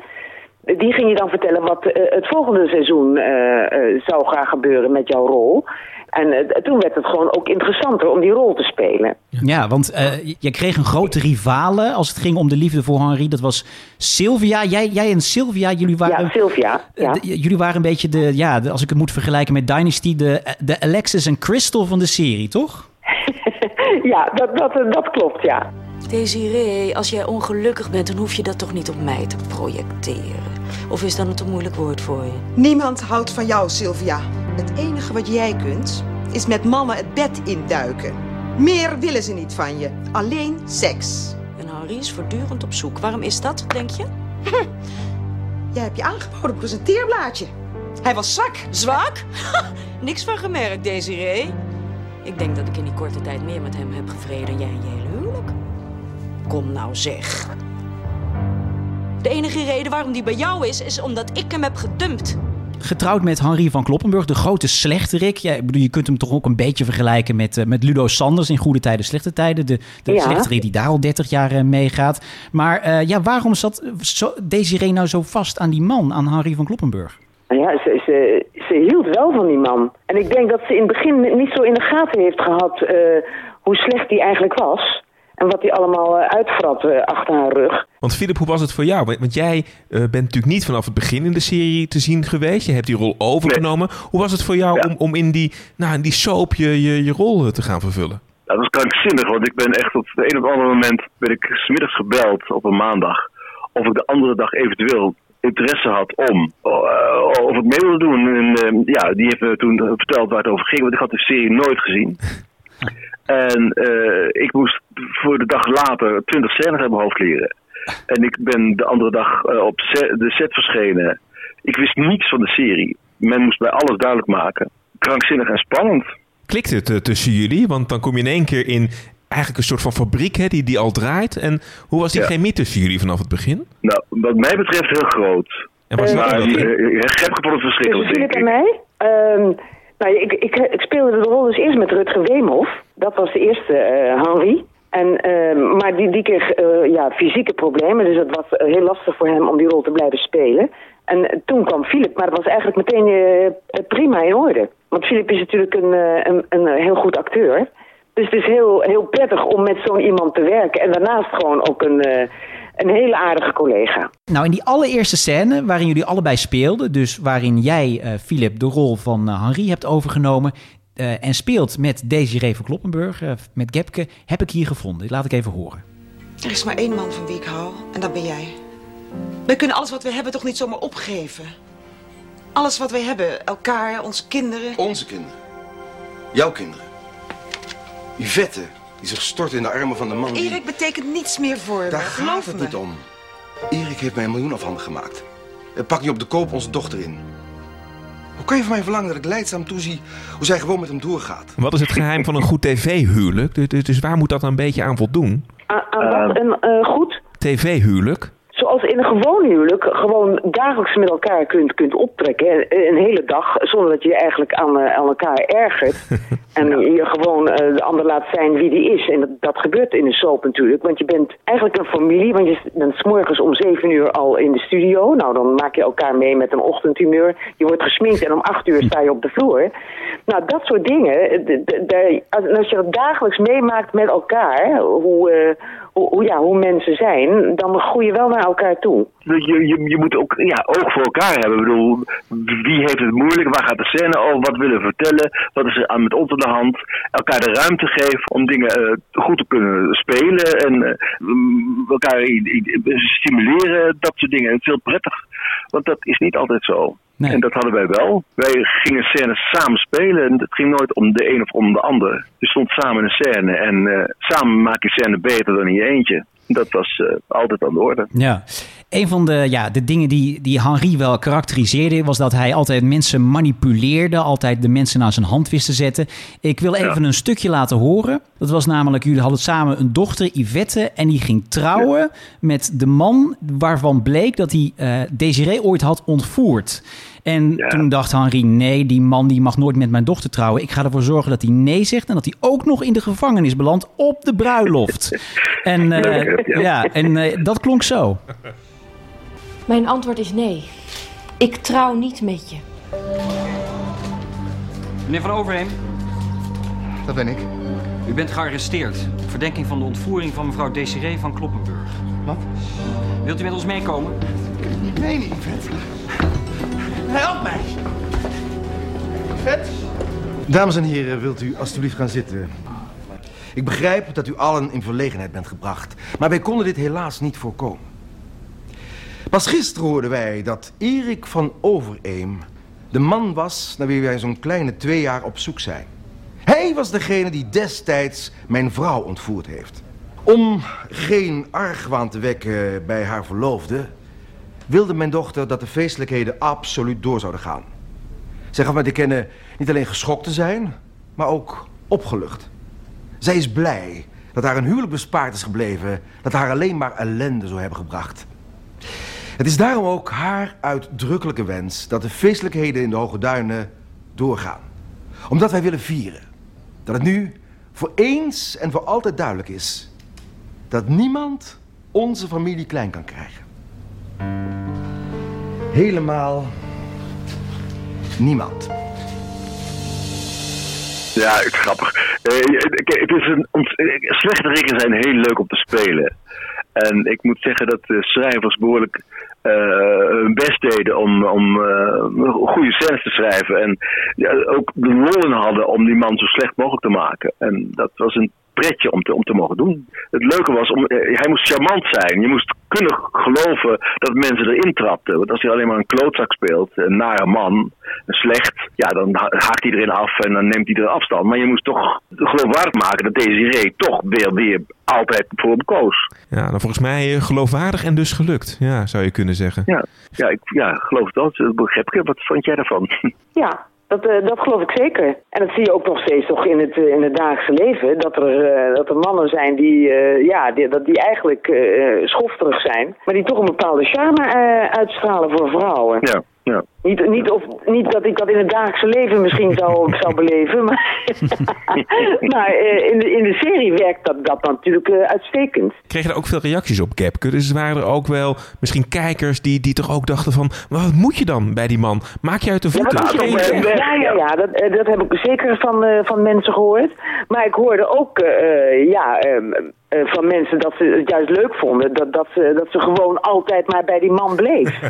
Die ging je dan vertellen wat het volgende seizoen zou gaan gebeuren met jouw rol. En eh, toen werd het gewoon ook interessanter om die rol te spelen. Ja, want eh, je kreeg een grote rivale als het ging om de liefde voor Henri. Dat was Sylvia. Jij, jij en Sylvia, jullie waren... Ja, Sylvia. Eh, Ja. de- jullie waren een beetje de, ja, de- als ik het moet vergelijken met Dynasty, de, de Alexis en Crystal van de serie, toch? ja, dat, dat, dat klopt, ja. Desiree, als jij ongelukkig bent, dan hoef je dat toch niet op mij te projecteren. Of is dat een te moeilijk woord voor je? Niemand houdt van jou, Sylvia. Het enige wat jij kunt, is met mannen het bed induiken. Meer willen ze niet van je. Alleen seks. En Henri is voortdurend op zoek. Waarom is dat, denk je? Jij hebt je aangeboden presenteerblaadje. Hij was zwak. Zwak? Niks van gemerkt, Desiree. Ik denk dat ik in die korte tijd meer met hem heb gevreden dan jij in je hele huwelijk. Kom nou zeg. De enige reden waarom die bij jou is, is omdat ik hem heb gedumpt. Getrouwd met Henri van Kloppenburg, de grote slechterik. Ja, ik bedoel, je kunt hem toch ook een beetje vergelijken met, eh, met Ludo Sanders in Goede Tijden, Slechte Tijden. De, de Ja. slechterik die daar al 30 jaar eh, meegaat. Maar eh, ja, waarom zat zo, Desiree nou zo vast aan die man, aan Henri van Kloppenburg? Nou ja, ze, ze, ze hield wel van die man. En ik denk dat ze in het begin niet zo in de gaten heeft gehad eh, hoe slecht hij eigenlijk was. En wat die allemaal eh, uitvrat eh, achter haar rug. Want Philip, hoe was het voor jou? Want- jij eh, bent natuurlijk niet vanaf het begin in de serie te zien geweest. Je hebt die rol overgenomen. Hoe was het voor jou om, om in die, nou, in die soap je, je, je rol te gaan vervullen? Ja, dat is krankzinnig, want ik ben echt op het een of andere moment ben ik smiddags gebeld op een maandag. Of ik de andere dag eventueel interesse had om, of ik mee wilde doen. En eh, ja, die heeft me toen verteld waar het over ging, want ik had de serie nooit gezien. En eh, ik moest voor de dag later 20 scènes uit mijn hoofd leren. En ik ben de andere dag eh, op de set verschenen. Ik wist niets van de serie. Men moest mij alles duidelijk maken. Krankzinnig en spannend. Klikt het eh, tussen jullie? Want dan kom je in één keer in eigenlijk een soort van fabriek hè, die, die al draait. En hoe was die Ja. chemie tussen jullie vanaf het begin? Nou, wat mij betreft heel groot. En was dat uh, vond het verschrikkelijk, Tussen denk Philip en ik. mij? Ehm, nou, ik, ik, ik speelde de rol dus eerst met Rutger Weemhoff. Dat was de eerste eh, Henri. En, ehm, maar die, die kreeg eh, ja, fysieke problemen, dus het was eh, heel lastig voor hem om die rol te blijven spelen. En eh, toen kwam Philip, maar dat was eigenlijk meteen prima in orde. Want Philip is natuurlijk een, een, een heel goed acteur. Dus het is heel, heel prettig om met zo'n iemand te werken. En daarnaast gewoon ook een, een hele aardige collega. Nou, in die allereerste scène waarin jullie allebei speelden, dus waarin jij, Philip, de rol van Henri hebt overgenomen eh, en speelt met Desiree van Kloppenburg, eh, met Gepke, heb ik hier gevonden. Laat ik even horen. Er is maar één man van wie ik hou, en dat ben jij. We kunnen alles wat we hebben toch niet zomaar opgeven? Alles wat we hebben, elkaar, onze kinderen. Onze kinderen. Jouw kinderen. Yvette, die zich stort in de armen van de man die... Erik betekent niets meer voor me, Daar geloof gaat het me. niet om. Erik heeft mij een miljoen afhanden gemaakt. Pakt nu op de koop onze dochter in. Hoe kan je van mij verlangen dat ik leidzaam toezie hoe zij gewoon met hem doorgaat? Wat is het geheim van een goed tv-huwelijk? Dus, dus- dus waar moet dat dan een beetje aan voldoen? Aan, aan wat een eh, goed TV-huwelijk? Zoals in een gewoon huwelijk gewoon dagelijks met elkaar kunt, kunt optrekken. Een hele dag, zonder dat je je eigenlijk aan, eh, aan elkaar ergert. en je gewoon eh, de ander laat zijn wie die is. En dat, dat gebeurt in een soap natuurlijk. Want je bent eigenlijk een familie. Want je bent 's morgens om zeven uur al in de studio. Nou, dan maak je elkaar mee met een ochtendhumeur. Je wordt gesminkt en om acht uur sta je op de vloer. Nou, dat soort dingen. eh, als je dat dagelijks meemaakt met elkaar, hoe, eh, hoe, ja, hoe mensen zijn, dan groei je wel naar elkaar toe. Je, je, je moet ook ja, oog voor elkaar hebben. Bedoel, wie heeft het moeilijk? Waar gaat de scène over? Wat willen we vertellen? Wat is er aan met ons de hand? Elkaar de ruimte geven om dingen eh, goed te kunnen spelen. En eh, elkaar stimuleren. Dat soort dingen. Het is heel prettig. Want dat is niet altijd zo. En dat hadden wij wel. Wij gingen scènes samen spelen. En het ging nooit om de een of om de ander. Je stond samen in een scène. En eh, samen maak je scène beter dan in je eentje. Dat was eh, altijd aan de orde. Ja. Een van de, ja, de dingen die, die Henri wel karakteriseerde... was dat hij altijd mensen manipuleerde. Altijd de mensen naar zijn hand wist te zetten. Ik wil even een stukje laten horen. Dat was namelijk, jullie hadden samen een dochter, Yvette... en die ging trouwen met de man waarvan bleek dat hij eh Desiree ooit had ontvoerd. En toen dacht Henri, nee, die man die mag nooit met mijn dochter trouwen. Ik ga ervoor zorgen dat hij nee zegt... en dat hij ook nog in de gevangenis belandt op de bruiloft. en eh, ja, en eh, dat klonk zo. Mijn antwoord is nee. Ik trouw niet met je. Meneer Van Overheem. Dat ben ik. U bent gearresteerd op verdenking van de ontvoering van mevrouw Desiree van Kloppenburg. Wat? Wilt u met ons meekomen? Nee, niet, Yvette. Help mij! Yvette? Dames en heren, wilt u alstublieft gaan zitten? Ik begrijp dat u allen in verlegenheid bent gebracht, maar wij konden dit helaas niet voorkomen. Pas gisteren hoorden wij dat Erik van Overeem de man was naar wie wij zo'n kleine twee jaar op zoek zijn. Hij was degene die destijds mijn vrouw ontvoerd heeft. Om geen argwaan te wekken bij haar verloofde, wilde mijn dochter dat de feestelijkheden absoluut door zouden gaan. Zij gaf mij te kennen niet alleen geschokt te zijn, maar ook opgelucht. Zij is blij dat haar een huwelijk bespaard is gebleven, dat haar alleen maar ellende zou hebben gebracht. Het is daarom ook haar uitdrukkelijke wens dat de feestelijkheden in de Hoge Duinen doorgaan. Omdat wij willen vieren dat het nu voor eens en voor altijd duidelijk is dat niemand onze familie klein kan krijgen. Helemaal niemand. Ja, grappig. Eh, het is een eh, slechterikken zijn heel leuk om te spelen. En ik moet zeggen dat de schrijvers behoorlijk eh, hun best deden om, om eh, goede scènes te schrijven. En ja, ook de lol in hadden om die man zo slecht mogelijk te maken. En dat was een pretje om te, om te mogen doen. Het leuke was, om, eh, hij moest charmant zijn. Je moest kunnen geloven dat mensen erin trapten. Want als hij alleen maar een klootzak speelt, een nare man, een slecht, ja, dan ha- haakt iedereen af en dan neemt iedereen afstand. Maar je moest toch geloofwaardig maken dat Desiree toch weer, weer altijd voor hem koos. Ja, dan volgens mij eh, geloofwaardig en dus gelukt. Ja, zou je kunnen zeggen. Ja, ja, ik ja, geloof wel. Dat begrijp ik. Wat vond jij daarvan? Ja, dat, eh, dat geloof ik zeker. En dat zie je ook nog steeds toch in het, eh, in het dagelijkse leven. Dat er, eh, dat er mannen zijn die, ja, die, dat die eigenlijk schofterig zijn. Maar die toch een bepaalde charme uitstralen voor vrouwen. Ja, ja. Niet, niet, of, niet dat ik dat in het dagelijkse leven misschien zou, zou beleven. Maar, maar eh, in, de, in de serie werkt dat, dat natuurlijk eh, uitstekend. Kreeg je er ook veel reacties op, Gapke? Dus waren er ook wel misschien kijkers die, die toch ook dachten van... Wat moet je dan bij die man? Maak je uit de Ja, voeten? Geen- denken? ja, ja, ja dat, eh, dat heb ik zeker van, van mensen gehoord. Maar ik hoorde ook ja, ehm, eh, van mensen dat ze het juist leuk vonden. Dat, dat, ze, dat ze gewoon altijd maar bij die man bleef.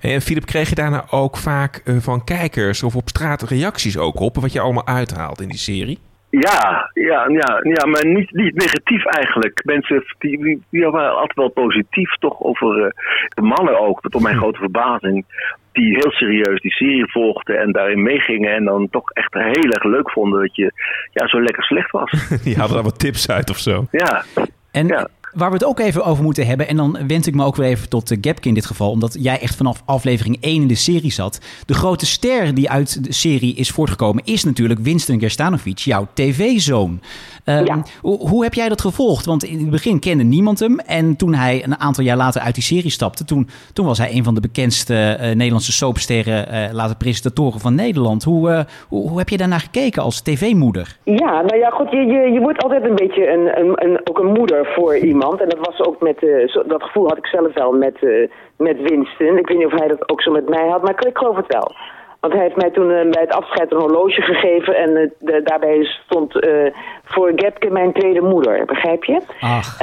En Filip, kreeg je daarna ook vaak eh, van kijkers of op straat reacties ook op... wat je allemaal uithaalt in die serie? Ja, ja, ja, ja maar niet, niet negatief eigenlijk. Mensen die, die, die waren altijd wel positief toch over eh, de mannen ook, tot mijn grote verbazing. Die heel serieus die serie volgden en daarin meegingen en dan toch echt heel erg leuk vonden dat je ja, zo lekker slecht was. Die hadden daar wat tips uit of zo. Ja. En waar we het ook even over moeten hebben, en dan wend ik me ook weer even tot uh, Gapke in dit geval, omdat jij echt vanaf aflevering 1 in de serie zat. De grote ster die uit de serie is voortgekomen is natuurlijk Winston Gerstanovic, jouw tv-zoon. Um, hoe, hoe heb jij dat gevolgd? Want in het begin kende niemand hem. En toen hij een aantal jaar later uit die serie stapte, toen, toen was hij een van de bekendste uh, Nederlandse soapsterren, uh, later presentatoren van Nederland. Hoe, hoe, hoe, heb je daarnaar gekeken als tv-moeder? Ja, nou ja, goed, je, je, je wordt altijd een beetje een, een, een, ook een moeder voor iemand. En dat was ook met, uh, dat gevoel had ik zelf wel met, uh, met Winston. Ik weet niet of hij dat ook zo met mij had, maar ik, ik geloof het wel. Want hij heeft mij toen uh, bij het afscheid een horloge gegeven en uh, de, daarbij stond uh, voor Gepke mijn tweede moeder, begrijp je? Ach.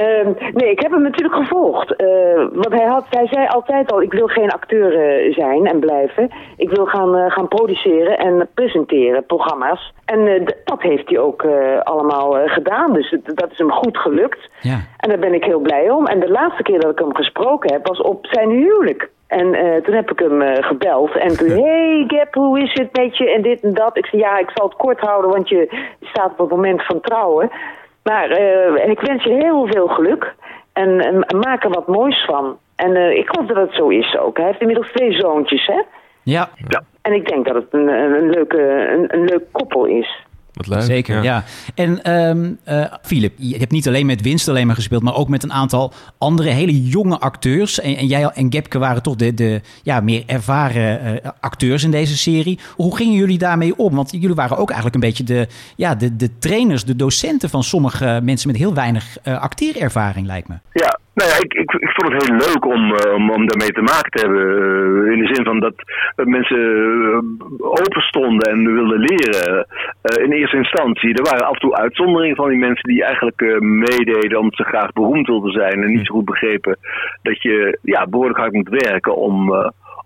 nee, ik heb hem natuurlijk gevolgd. want hij, had, hij zei altijd al, ik wil geen acteur zijn en blijven. Ik wil gaan, gaan produceren en presenteren, programma's. En dat heeft hij ook allemaal gedaan, dus dat is hem goed gelukt. Ja. En daar ben ik heel blij om. En de laatste keer dat ik hem gesproken heb, was op zijn huwelijk. En uh, toen heb ik hem uh, gebeld. En toen, hey Gap, hoe is het met je? En dit en dat. Ik zei, ja, ik zal het kort houden, want je staat op het moment van trouwen. Maar uh, en ik wens je heel veel geluk. En, en maak er wat moois van. En ik hoop dat het zo is ook. Hij heeft inmiddels twee zoontjes, hè? Ja. ja. En ik denk dat het een, een, leuke, een, een leuk koppel is. Wat leuk. Zeker, ja. ja. En um, uh, Philip, je hebt niet alleen met Winst alleen maar gespeeld, maar ook met een aantal andere hele jonge acteurs. En, en jij en Gepke waren toch de, de ja, meer ervaren uh, acteurs in deze serie. Hoe gingen jullie daarmee om? Want jullie waren ook eigenlijk een beetje de, ja, de, de trainers, de docenten van sommige mensen met heel weinig uh, acteerervaring, lijkt me. Ja, nou ja, ik, ik, ik vond het heel leuk om, uh, om, daarmee te maken te hebben. Uh, in de zin van dat mensen open stonden en wilden leren. In eerste instantie. Er waren af en toe uitzonderingen van die mensen die eigenlijk meededen omdat ze graag beroemd wilden zijn. En niet zo goed begrepen dat je ja, behoorlijk hard moet werken om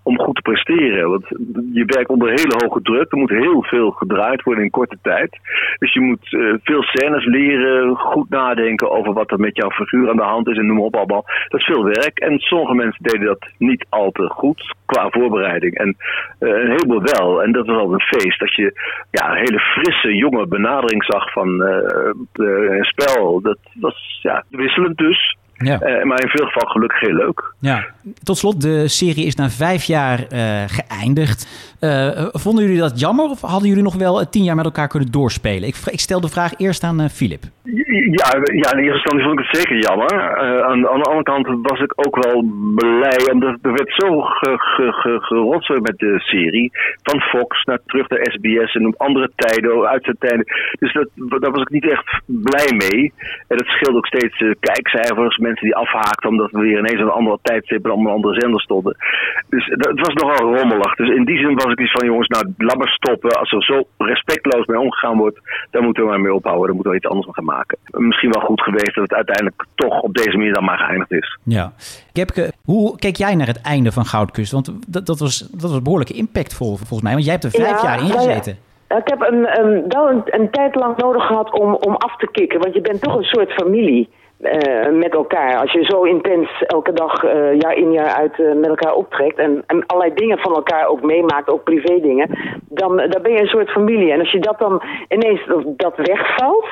om goed te presteren. Want je werkt onder hele hoge druk. Er moet heel veel gedraaid worden in korte tijd. Dus je moet uh, veel scènes leren, goed nadenken over wat er met jouw figuur aan de hand is en noem op allemaal. Dat is veel werk. En sommige mensen deden dat niet al te goed qua voorbereiding. En uh, een heleboel wel. En dat was al een feest. Dat je ja, een hele frisse, jonge benadering zag van uh, een spel. Dat was ja, wisselend dus. Ja. Uh, maar in veel geval gelukkig heel leuk. Ja. Tot slot, de serie is na vijf jaar uh, geëindigd. Uh, vonden jullie dat jammer of hadden jullie nog wel tien jaar met elkaar kunnen doorspelen? Ik, ik stel de vraag eerst aan Filip. Ja, ja, in eerste instantie vond ik het zeker jammer. Aan, aan, de andere kant was ik ook wel blij, omdat er werd zo gerotzooi met de serie. Van Fox naar terug naar SBS en op andere tijden, uitzendtijden. Dus dat, daar was ik niet echt blij mee. En dat scheelde ook steeds kijkcijfers. Mensen mensen die afhaakten omdat we weer ineens een andere tijdstip en allemaal andere zender stonden. Dus dat- het was nogal rommelig. Dus in die zin was ik iets van jongens, nou laat maar stoppen. Als er zo respectloos mee omgegaan wordt, dan moeten we maar mee ophouden. Dan moeten we iets anders van gaan maken. Misschien wel goed geweest dat het uiteindelijk toch op deze manier dan maar geëindigd is. Ja. Kepke, hoe keek jij naar het einde van Goudkust? Want dat, dat, was, dat was behoorlijk impactvol volgens mij. Want jij hebt er vijf Ja, jaar in nou ja. gezeten. Ik heb een, een, wel een, een tijd lang nodig gehad om, om af te kicken. Want je bent toch een soort familie eh, met elkaar. Als je zo intens elke dag, eh, jaar in jaar uit eh, met elkaar optrekt. En, en allerlei dingen van elkaar ook meemaakt, ook privé dingen. Dan, dan ben je een soort familie. En als je dat dan ineens dat wegvalt.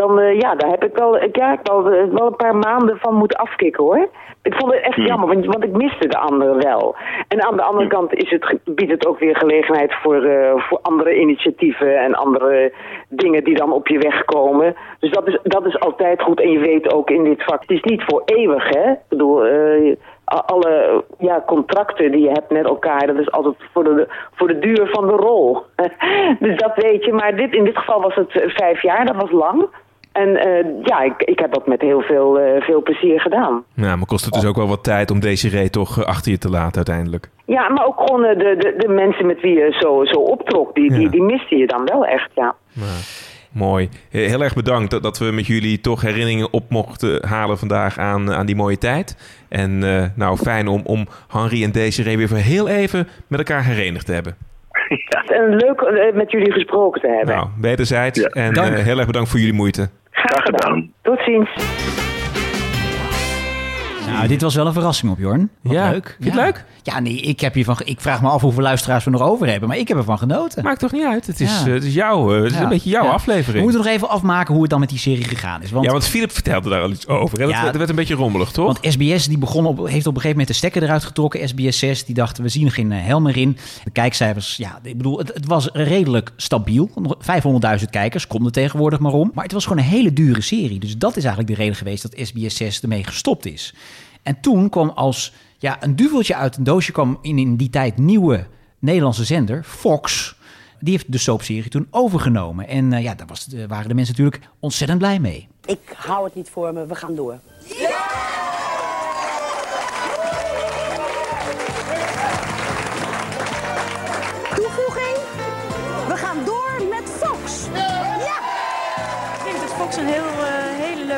Dan, eh, ja, daar heb ik wel, ja, ik wel, eh, wel een paar maanden van moeten afkicken hoor. Ik vond het echt jammer, want, want ik miste de anderen wel. En aan de andere kant is het, biedt het ook weer gelegenheid voor, eh, voor andere initiatieven en andere dingen die dan op je weg komen. Dus dat is, dat is altijd goed. En je weet ook in dit vak, het is niet voor eeuwig hè. Ik bedoel, alle ja, contracten die je hebt met elkaar, dat is altijd voor de, voor de duur van de rol. dus dat weet je. Maar dit, in dit geval was het vijf jaar, dat was lang. En eh, ja, ik, ik heb dat met heel veel, eh, veel plezier gedaan. Ja, maar kost het dus ook wel wat tijd om Desiree toch eh, achter je te laten uiteindelijk. Ja, maar ook gewoon de, de, de mensen met wie je zo, zo optrok, die, die, die miste je dan wel echt, ja. Mooi. Heel erg bedankt dat, dat we met jullie toch herinneringen op mochten halen vandaag aan, aan die mooie tijd. En eh, nou, fijn om, om Henri en Desiree weer voor heel even met elkaar herenigd te hebben. En leuk met jullie gesproken te hebben. Nou, wederzijds. En heel erg bedankt voor jullie moeite. Graag gedaan. Tot ziens. Nou, dit was wel een verrassing op, Jorn. Wat Ja. leuk. Vind je het leuk? Ja, nee, ik, heb hiervan, ik vraag me af hoeveel luisteraars we nog over hebben. Maar ik heb ervan genoten. Maakt toch niet uit? Het is, Ja. eh, het is, jouw, eh, het is Ja. een beetje jouw Ja. aflevering. We moeten nog even afmaken hoe het dan met die serie gegaan is. Want, Ja, want Philip vertelde daar al iets over. Hè? Dat, Ja. werd, dat werd een beetje rommelig, toch? Want SBS die begon op, heeft op een gegeven moment de stekker eruit getrokken. SBS 6, die dachten we zien er geen eh, hel meer in. De kijkcijfers, ja, ik bedoel, het, het was redelijk stabiel. 500.000 kijkers, komt er tegenwoordig maar om. Maar het was gewoon een hele dure serie. Dus dat is eigenlijk de reden geweest dat SBS 6 ermee gestopt is. En toen kwam als ja, een duveltje uit een doosje kwam in, in die tijd nieuwe Nederlandse zender, Fox. Die heeft de soapserie toen overgenomen. En eh, ja, daar was, daar waren de mensen natuurlijk ontzettend blij mee. Ik hou het niet voor me, we gaan door.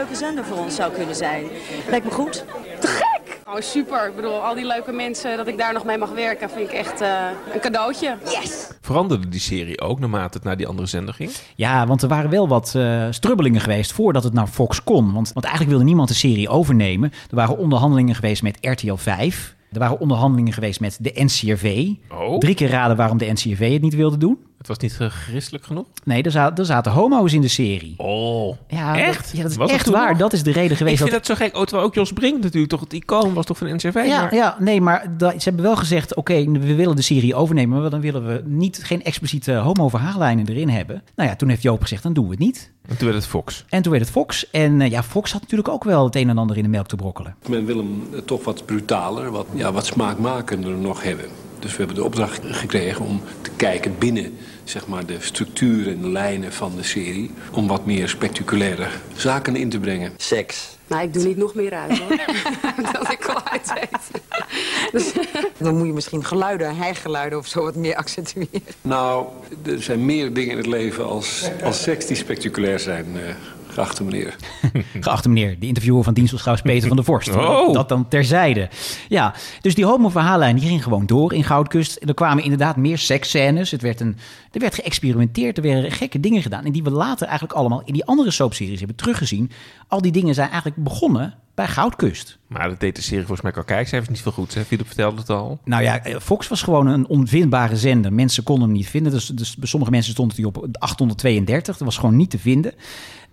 Leuke zender voor ons zou kunnen zijn. Lijkt me goed. Oh, super. Ik bedoel, al die leuke mensen, dat ik daar nog mee mag werken, vind ik echt eh, een cadeautje. Yes! Veranderde die serie ook naarmate het naar die andere zender ging? Ja, want er waren wel wat eh, strubbelingen geweest voordat het naar Fox kon. Want, want eigenlijk wilde niemand de serie overnemen. Er waren onderhandelingen geweest met RTL 5. Er waren onderhandelingen geweest met de NCRV. Oh. Drie keer raden waarom de NCRV het niet wilde doen. Het was niet eh, christelijk genoeg? Nee, er zaten, er zaten homo's in de serie. Oh, ja, echt? Dat, ja, dat is Was echt waar. nog? Dat is de reden geweest Ik vind dat... dat zo gek. Oh, terwijl ook Jos Brink natuurlijk toch het icoon was toch van de NCV. Ja, maar... ja, nee, maar ze hebben wel gezegd: oké, we willen de serie overnemen, maar dan willen we niet geen expliciete homo-verhaallijnen erin hebben. Nou ja, toen heeft Joop gezegd: dan doen we het niet. En toen werd het Fox. En toen werd het Fox. En eh, ja, Fox had natuurlijk ook wel het een en ander in de melk te brokkelen. Men wil hem eh, toch wat brutaler, wat, ja, wat smaakmakender nog hebben. Dus we hebben de opdracht gekregen om te kijken binnen zeg maar, de structuur en de lijnen van de serie... om wat meer spectaculaire zaken in te brengen. Seks. Nou, ik doe niet nog meer uit hoor. dat ik al uit weet. Dus, Dan moet je misschien geluiden, hijgeluiden of zo wat meer accentueren. Nou, er zijn meer dingen in het leven als, als seks die spectaculair zijn, eh, geachte meneer. Geachte meneer, de interviewer van Dienstelschuis Peter van der Vorst. Oh. Dat dan terzijde. Ja, dus die homo-verhaallijn die ging gewoon door in Goudkust. Er kwamen inderdaad meer seksscènes. Het werd een, er werd geëxperimenteerd, er werden gekke dingen gedaan. En die we later eigenlijk allemaal in die andere soapseries hebben teruggezien. Al die dingen zijn eigenlijk begonnen bij Goudkust. Maar dat deed de serie volgens mij qua kijkcijfers niet veel goed. Hè? Philip vertelde het al. Nou ja, eh, Fox was gewoon een onvindbare zender. Mensen konden hem niet vinden. Dus, dus bij sommige mensen stond hij op 832. Dat was gewoon niet te vinden.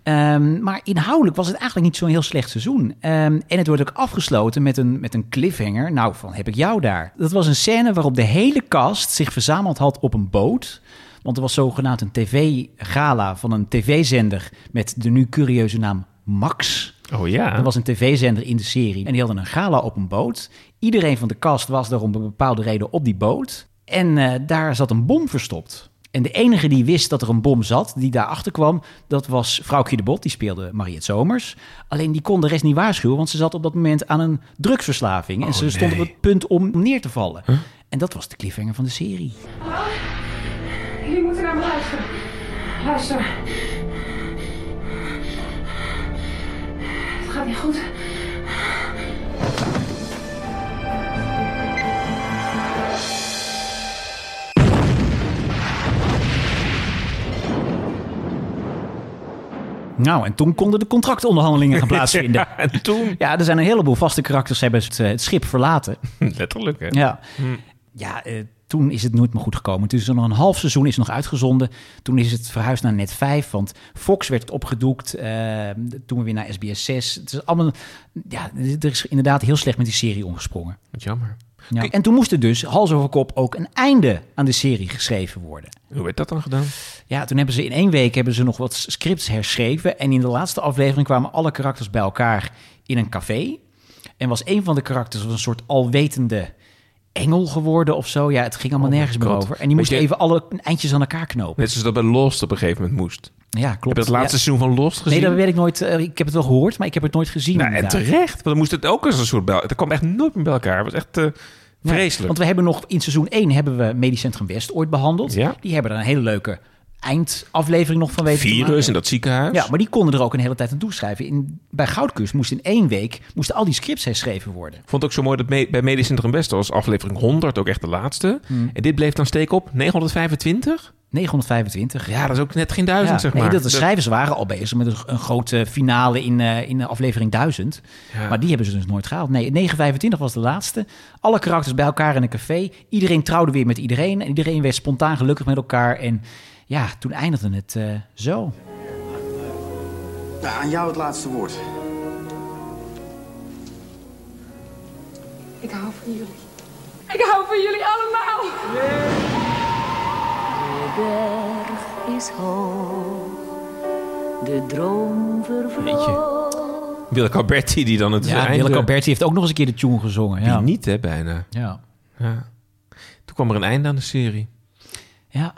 Ehm, maar inhoudelijk was het eigenlijk niet zo'n heel slecht seizoen. Ehm, en het wordt ook afgesloten met een, met een cliffhanger. Nou, van heb ik jou daar. Dat was een scène waarop de hele cast zich verzameld had op een boot. Want er was zogenaamd een tv-gala van een tv-zender... met de nu curieuze naam Max. Oh ja. Er was een tv-zender in de serie en die hadden een gala op een boot. Iedereen van de cast was daar om een bepaalde reden op die boot. En eh, daar zat een bom verstopt. En de enige die wist dat er een bom zat, die daarachter kwam, dat was vrouwtje de Bot. Die speelde Mariette Zomers. Alleen die kon de rest niet waarschuwen, want ze zat op dat moment aan een drugsverslaving. en Oh, ze stond nee. op het punt om neer te vallen. En dat was de cliffhanger van de serie. Jullie moeten naar me luisteren. Luister. Gaat niet goed. Nou, en toen konden de contractonderhandelingen gaan plaatsvinden. Ja, en toen? Ja, er zijn een heleboel vaste karakters hebben het, eh, het schip verlaten. Letterlijk, hè? Ja, Hm. ja eh, toen is het nooit meer goed gekomen. Toen is er nog een half seizoen is nog uitgezonden. Toen is het verhuisd naar Net 5, want Fox werd het opgedoekt. eh, toen we weer naar SBS 6. Het is allemaal, ja, er is inderdaad heel slecht met die serie omgesprongen. Wat jammer. Ja. En toen moest er dus hals over kop ook een einde aan de serie geschreven worden. Hoe werd dat dan gedaan? Ja, toen hebben ze in één week hebben ze nog wat scripts herschreven. En in de laatste aflevering kwamen alle karakters bij elkaar in een café. En was een van de karakters was een soort alwetende engel geworden of zo. Ja, het ging allemaal Oh nergens meer over. En die moest je- even alle eindjes aan elkaar knopen. Net zoals dat bij Lost op een gegeven moment moest. Ja, klopt. Heb je het laatste Ja. seizoen van Lost gezien? Nee, dat weet ik nooit. Eh, Ik heb het wel gehoord, maar ik heb het nooit gezien. Nou, en terecht. Want dan moest het ook als een soort... Bij... Dat kwam echt nooit meer bij elkaar. Het was echt eh, Ja, vreselijk. want we hebben nog in seizoen 1 hebben we Medisch Centrum West ooit behandeld. Ja. Die hebben er een hele leuke eindaflevering nog van weten te Virus in dat ziekenhuis. Ja, maar die konden er ook een hele tijd aan toeschrijven. In, bij Goudkust moest in één week moesten al die scripts herschreven worden. Vond ook zo mooi dat me- bij Medisch Centrum West was aflevering 100 ook echt de laatste. Hmm. En dit bleef dan steken op 925? 925. Ja, dat is ook net geen duizend, Ja, zeg maar. Nee, dat de schrijvers waren al bezig met een, grote finale in, eh, in aflevering 1000. Ja. Maar die hebben ze dus nooit gehaald. Nee, 925 was de laatste. Alle karakters bij elkaar in een café. Iedereen trouwde weer met iedereen. En iedereen werd spontaan gelukkig met elkaar. En ja, toen eindigde het eh, zo. Nou, aan jou het laatste woord. Ik hou van jullie. Ik hou van jullie allemaal. De berg is hoog, de droom vervloog. Willeke Alberti die dan het Ja, einde... Willeke Alberti heeft ook nog eens een keer de tune gezongen. Ja. Wie niet, hè, bijna. Ja. ja. Toen kwam er een einde aan de serie. Ja.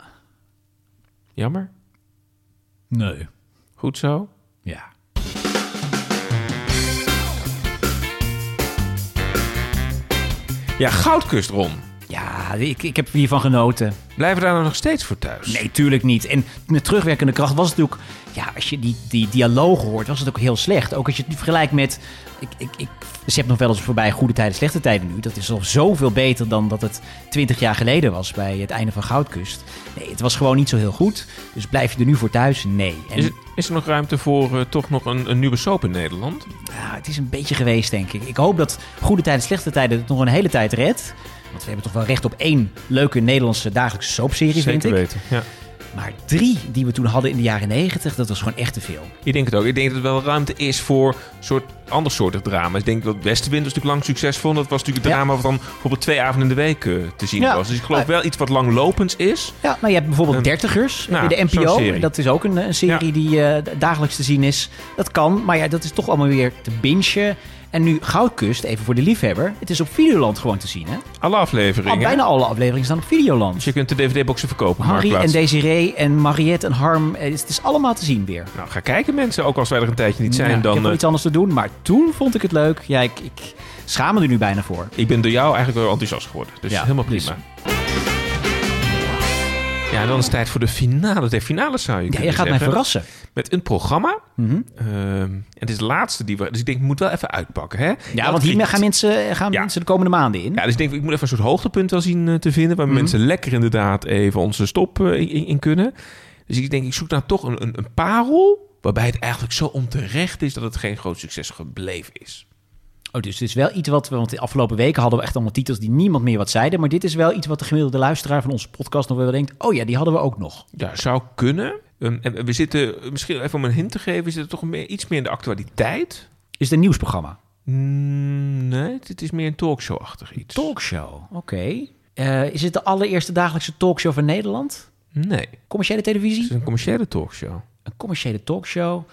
Jammer. Nee. Goed zo? Ja. Ja, Goudkust, Ron. Ja, ik, ik heb hiervan genoten. Blijven we daar nou nog steeds voor thuis? Nee, tuurlijk niet. En met terugwerkende kracht was het natuurlijk... Ja, als je die, die dialogen hoort, was het ook heel slecht. Ook als je het nu vergelijkt met... Ik, ik, ik, nog wel eens voorbij goede tijden, slechte tijden nu. Dat is al zoveel beter dan dat het 20 jaar geleden was bij het einde van Goudkust. Nee, het was gewoon niet zo heel goed. Dus blijf je er nu voor thuis? Nee. En, Is, is er nog ruimte voor eh, toch nog een, een nieuwe soap in Nederland? ja, het is een beetje geweest, denk ik. Ik hoop dat goede tijden, slechte tijden het nog een hele tijd redt. Want we hebben toch wel recht op één leuke Nederlandse dagelijkse soapserie, vind ik. weten, ja. Maar drie die we toen hadden in de jaren negentig, dat was gewoon echt te veel. Ik denk het ook. Ik denk dat er wel ruimte is voor soort andersoortig drama. Ik denk dat Westenwind was natuurlijk lang succesvol. Dat was natuurlijk het drama wat dan bijvoorbeeld twee avonden in de week eh, te zien Ja. was. Dus ik geloof Ja. wel iets wat langlopends is. Ja, nou je hebt bijvoorbeeld Dertigers nou, bij de NPO. Dat is ook een, een serie die eh, dagelijks te zien is. Dat kan, maar ja, dat is toch allemaal weer te bingen. En nu Goudkust, even voor de liefhebber. Het is op Videoland gewoon te zien, hè? Alle afleveringen. Al bijna alle afleveringen staan op Videoland. Dus je kunt de DVD-boxen verkopen. op Harry en. Desiree en Mariette en Harm. eh, Het is allemaal te zien weer. Nou, ga kijken mensen. Ook als wij er een tijdje niet zijn, ik dan... heb wel eh, iets anders te doen, maar toen vond ik het leuk. Ja, ik, ik schaam me er nu bijna voor. ik ben door jou eigenlijk wel enthousiast geworden. Dus Ja, helemaal dus- prima. Ja, en dan is het tijd voor de finale. De finale zou je Ja, kunnen je gaat mij verrassen. Met een programma. Mhm. Ehm, en het is de laatste die we... Dus ik denk, ik moet wel even uitpakken, hè? Ja, want hiermee gaan mensen, gaan Ja. mensen de komende maanden in. Ja, dus ik denk, ik moet even een soort hoogtepunt wel zien eh, te vinden... waar Mhm. mensen lekker inderdaad even onze stop eh, in, in kunnen. Dus ik denk, ik zoek nou toch een, een, een parel... waarbij het eigenlijk zo onterecht is dat het geen groot succes gebleven is. Oh, dus het is wel iets wat we... Want de afgelopen weken hadden we echt allemaal titels die niemand meer wat zeiden. Maar dit is wel iets wat de gemiddelde luisteraar van onze podcast nog wel denkt... Oh ja, die hadden we ook nog. Ja, zou kunnen. Ehm, en we zitten, misschien even om een hint te geven... we zitten toch meer, iets meer in de actualiteit. Is het een nieuwsprogramma? Mm, nee, het is meer een talkshow-achtig iets. Talkshow, oké. Eh, is het de allereerste dagelijkse talkshow van Nederland? Nee. Commerciële televisie? Het is een commerciële talkshow. Een commerciële talkshow.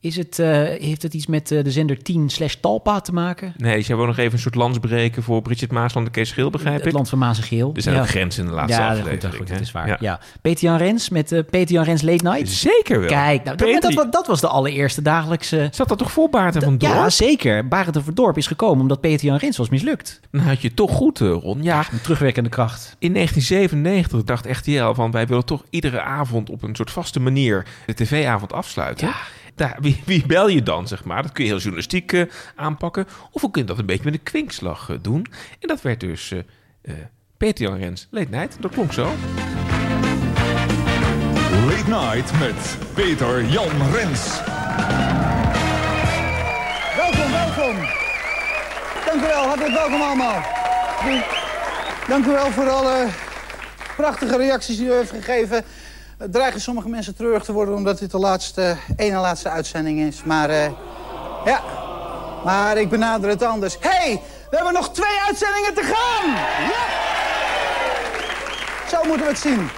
Is het, eh, heeft het iets met eh, de zender 10 slash Talpa te maken? Nee, zij wil nog even een soort landsbreken voor Bridget Maasland en Kees Schil, begrijp ik. Het land van Maas en Geel. Er zijn Ja. ook grenzen in de laatste ja, aflevering. Goed, goed, dat is waar. Ja. Ja. Peter Jan Rens met eh Peter Jan Rens Late Night. Zeker wel. Kijk, nou, dat, Peter- dat, wa- dat was de allereerste dagelijkse... Zat dat toch voor Baarten van Dorp? Ja, zeker. Barend van Dorp is gekomen omdat Peter Jan Rens was mislukt. Dan had je toch goed, Ron. Ja, Met terugwerkende kracht. in 1997 dacht RTL van... wij willen toch iedere avond op een soort vaste manier... de tv-avond afsluiten. Daar, wie, wie bel je dan, zeg maar? Dat kun je heel journalistiek eh, aanpakken. Of we kunnen dat een beetje met een kwinkslag eh, doen. En dat werd dus eh, eh, Peter Jan Rens Late Night. Dat klonk zo. Late Night met Peter Jan Rens. Welkom, welkom. Dank u wel, hartelijk welkom allemaal. Dank u wel voor alle prachtige reacties die u heeft gegeven. Er dreigen sommige mensen treurig te worden omdat dit de laatste, ene laatste uitzending is. Maar eh, ja, maar ik benader het anders. Hey, we hebben nog twee uitzendingen te gaan! Ja! Zo moeten we het zien.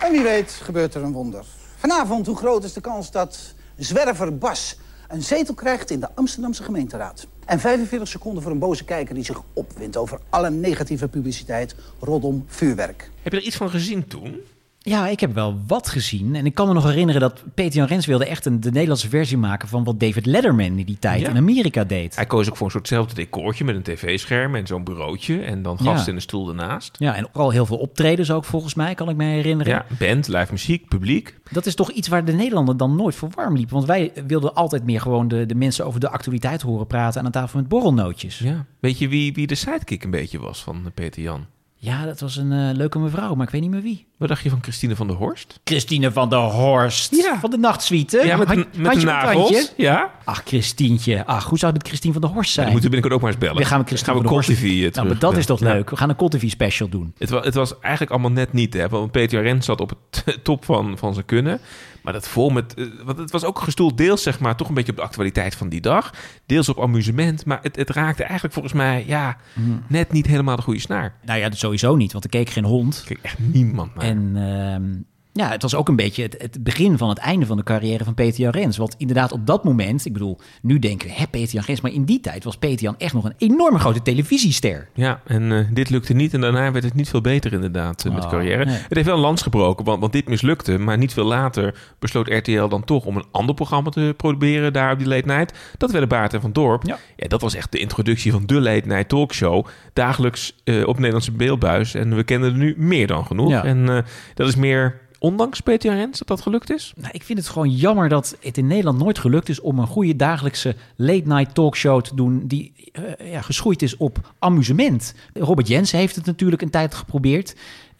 En wie weet gebeurt er een wonder. Vanavond, hoe groot is de kans dat zwerver Bas een zetel krijgt in de Amsterdamse gemeenteraad? En 45 seconden voor een boze kijker die zich opwindt over alle negatieve publiciteit rondom vuurwerk. Heb je er iets van gezien toen? Ja, ik heb wel wat gezien. En ik kan me nog herinneren dat Peter Jan Rens wilde echt een, de Nederlandse versie maken van wat David Letterman in die tijd Ja. in Amerika deed. Hij koos ook voor een soortzelfde decoortje met een tv-scherm en zo'n bureautje. En dan gast Ja. in de stoel ernaast. Ja, en vooral heel veel optredens ook volgens mij, kan ik me herinneren. Ja, band, live muziek, publiek. Dat is toch iets waar de Nederlander dan nooit voor warm liepen. Want wij wilden altijd meer gewoon de, de mensen over de actualiteit horen praten aan een tafel met borrelnootjes. Ja. Weet je wie, wie de sidekick een beetje was van Peter Jan? Ja, dat was een eh, leuke mevrouw, maar ik weet niet meer wie. Wat dacht je van Christine van der Horst? Christine van der Horst. Van de nachtsuite. Ja, met, een- met het nagels. handje. Ja. Ach, Christientje. Ach, hoe zou het met Christine van der Horst zijn? Dan moeten we binnenkort ook maar eens bellen. We gaan met Christine gaan we van der Horst- TV Nou, maar dat is toch leuk. We gaan een TV special doen. Het was, het was eigenlijk allemaal net niet, hè? Want Peter Rens zat op het top van, van zijn kunnen. Maar dat vol met... eh, Want het was ook gestoeld deels, zeg maar, toch een beetje op de actualiteit van die dag. Deels op amusement. Maar het, het raakte eigenlijk volgens mij, ja, Hmm. net niet helemaal de goede snaar. Nou ja, sowieso niet, want er keek geen hond. Kijk, echt niemand naar. En ehm, ja, het was ook een beetje het, het begin van het einde van de carrière van Peter Jan Rens. Want inderdaad, op dat moment, ik bedoel, nu denken we, hè, Peter Jan Rens. Maar in die tijd was Peter Jan echt nog een enorme grote televisiester. Ja, en eh, dit lukte niet. En daarna werd het niet veel beter inderdaad eh, met de Oh, carrière. nee. Het heeft wel een lans gebroken, want, want dit mislukte. Maar niet veel later besloot RTL dan toch om een ander programma te proberen daar op die late night. Dat werden Baart en Van Dorp. Ja. dat was echt de introductie van de late night talkshow. Dagelijks eh, op Nederlandse beeldbuis. En we kennen er nu meer dan genoeg. Ja. En dat is meer ondanks Peter Rens dat dat gelukt is. Nou, ik vind het gewoon jammer dat het in Nederland nooit gelukt is om een goede dagelijkse late-night talkshow te doen die eh, ja, geschoeid is op amusement. Robert Jensen heeft het natuurlijk een tijd geprobeerd.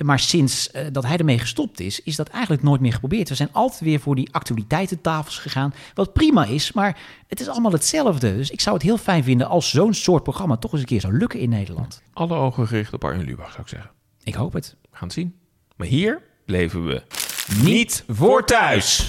Maar sinds eh, dat hij ermee gestopt is, is dat eigenlijk nooit meer geprobeerd. We zijn altijd weer voor die actualiteitentafels gegaan. Wat prima is, maar het is allemaal hetzelfde. Dus ik zou het heel fijn vinden als zo'n soort programma toch eens een keer zou lukken in Nederland. Alle ogen gericht op Arjen Lubach, zou ik zeggen. Ik hoop het. We gaan het zien. Maar hier leven we niet voor thuis.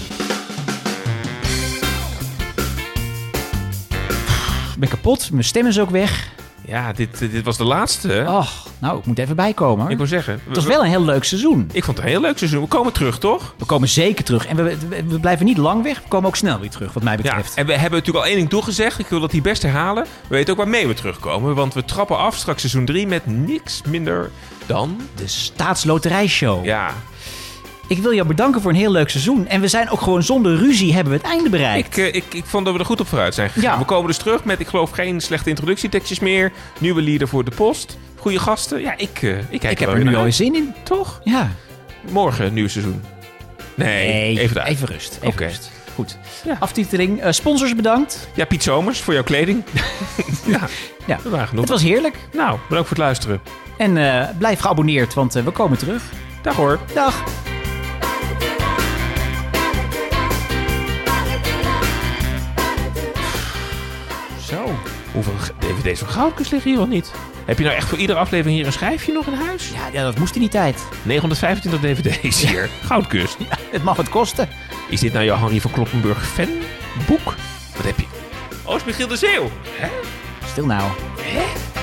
Ik ben kapot, mijn stem is ook weg. Ja, dit, dit was de laatste. Ach, nou, ik moet even bijkomen. hoor. Ik wil zeggen... Het was wel een heel leuk seizoen. Ik vond het een heel leuk seizoen. We komen terug, toch? We komen zeker terug. En we, we, we blijven niet lang weg. We komen ook snel weer terug, wat mij Ja, betreft. en we hebben natuurlijk al één ding toegezegd. Ik wil dat hier best herhalen. We weten ook waarmee we terugkomen. Want we trappen af straks seizoen 3 met niks minder dan... De Staatsloterijshow. Ja. Ik wil jou bedanken voor een heel leuk seizoen. En we zijn ook gewoon zonder ruzie hebben we het einde bereikt. Ik, eh, ik, ik vond dat we er goed op vooruit zijn gegaan. We komen dus terug met, ik geloof, geen slechte introductietekstjes meer. Nieuwe lieden voor de post. Goede gasten. Ja, ik, eh, ik kijk Ik heb er nu al zin in. Toch? Ja. Morgen nieuw seizoen. Nee, Nee, even daar. even rust, even Oké. rust. Goed. Aftiteling. Eh, sponsors bedankt. Ja, Piet Zomers voor jouw kleding. ja, Ja. dat waren genoeg. Het was heerlijk. Nou, bedankt voor het luisteren. En blijf geabonneerd, want we komen terug. Dag hoor. Dag. Hoeveel dvd's van Goudkus liggen hier al niet? Heb je nou echt voor iedere aflevering hier een schijfje nog in huis? Ja, ja dat moest in die tijd. 925 dvd's hier. Goudkust. Het mag het kosten. Is dit nou jouw Henry van Kloppenburg fanboek? Wat heb je? Oh, is Michiel de Zeeuw. Hè? Stil nou. Hè?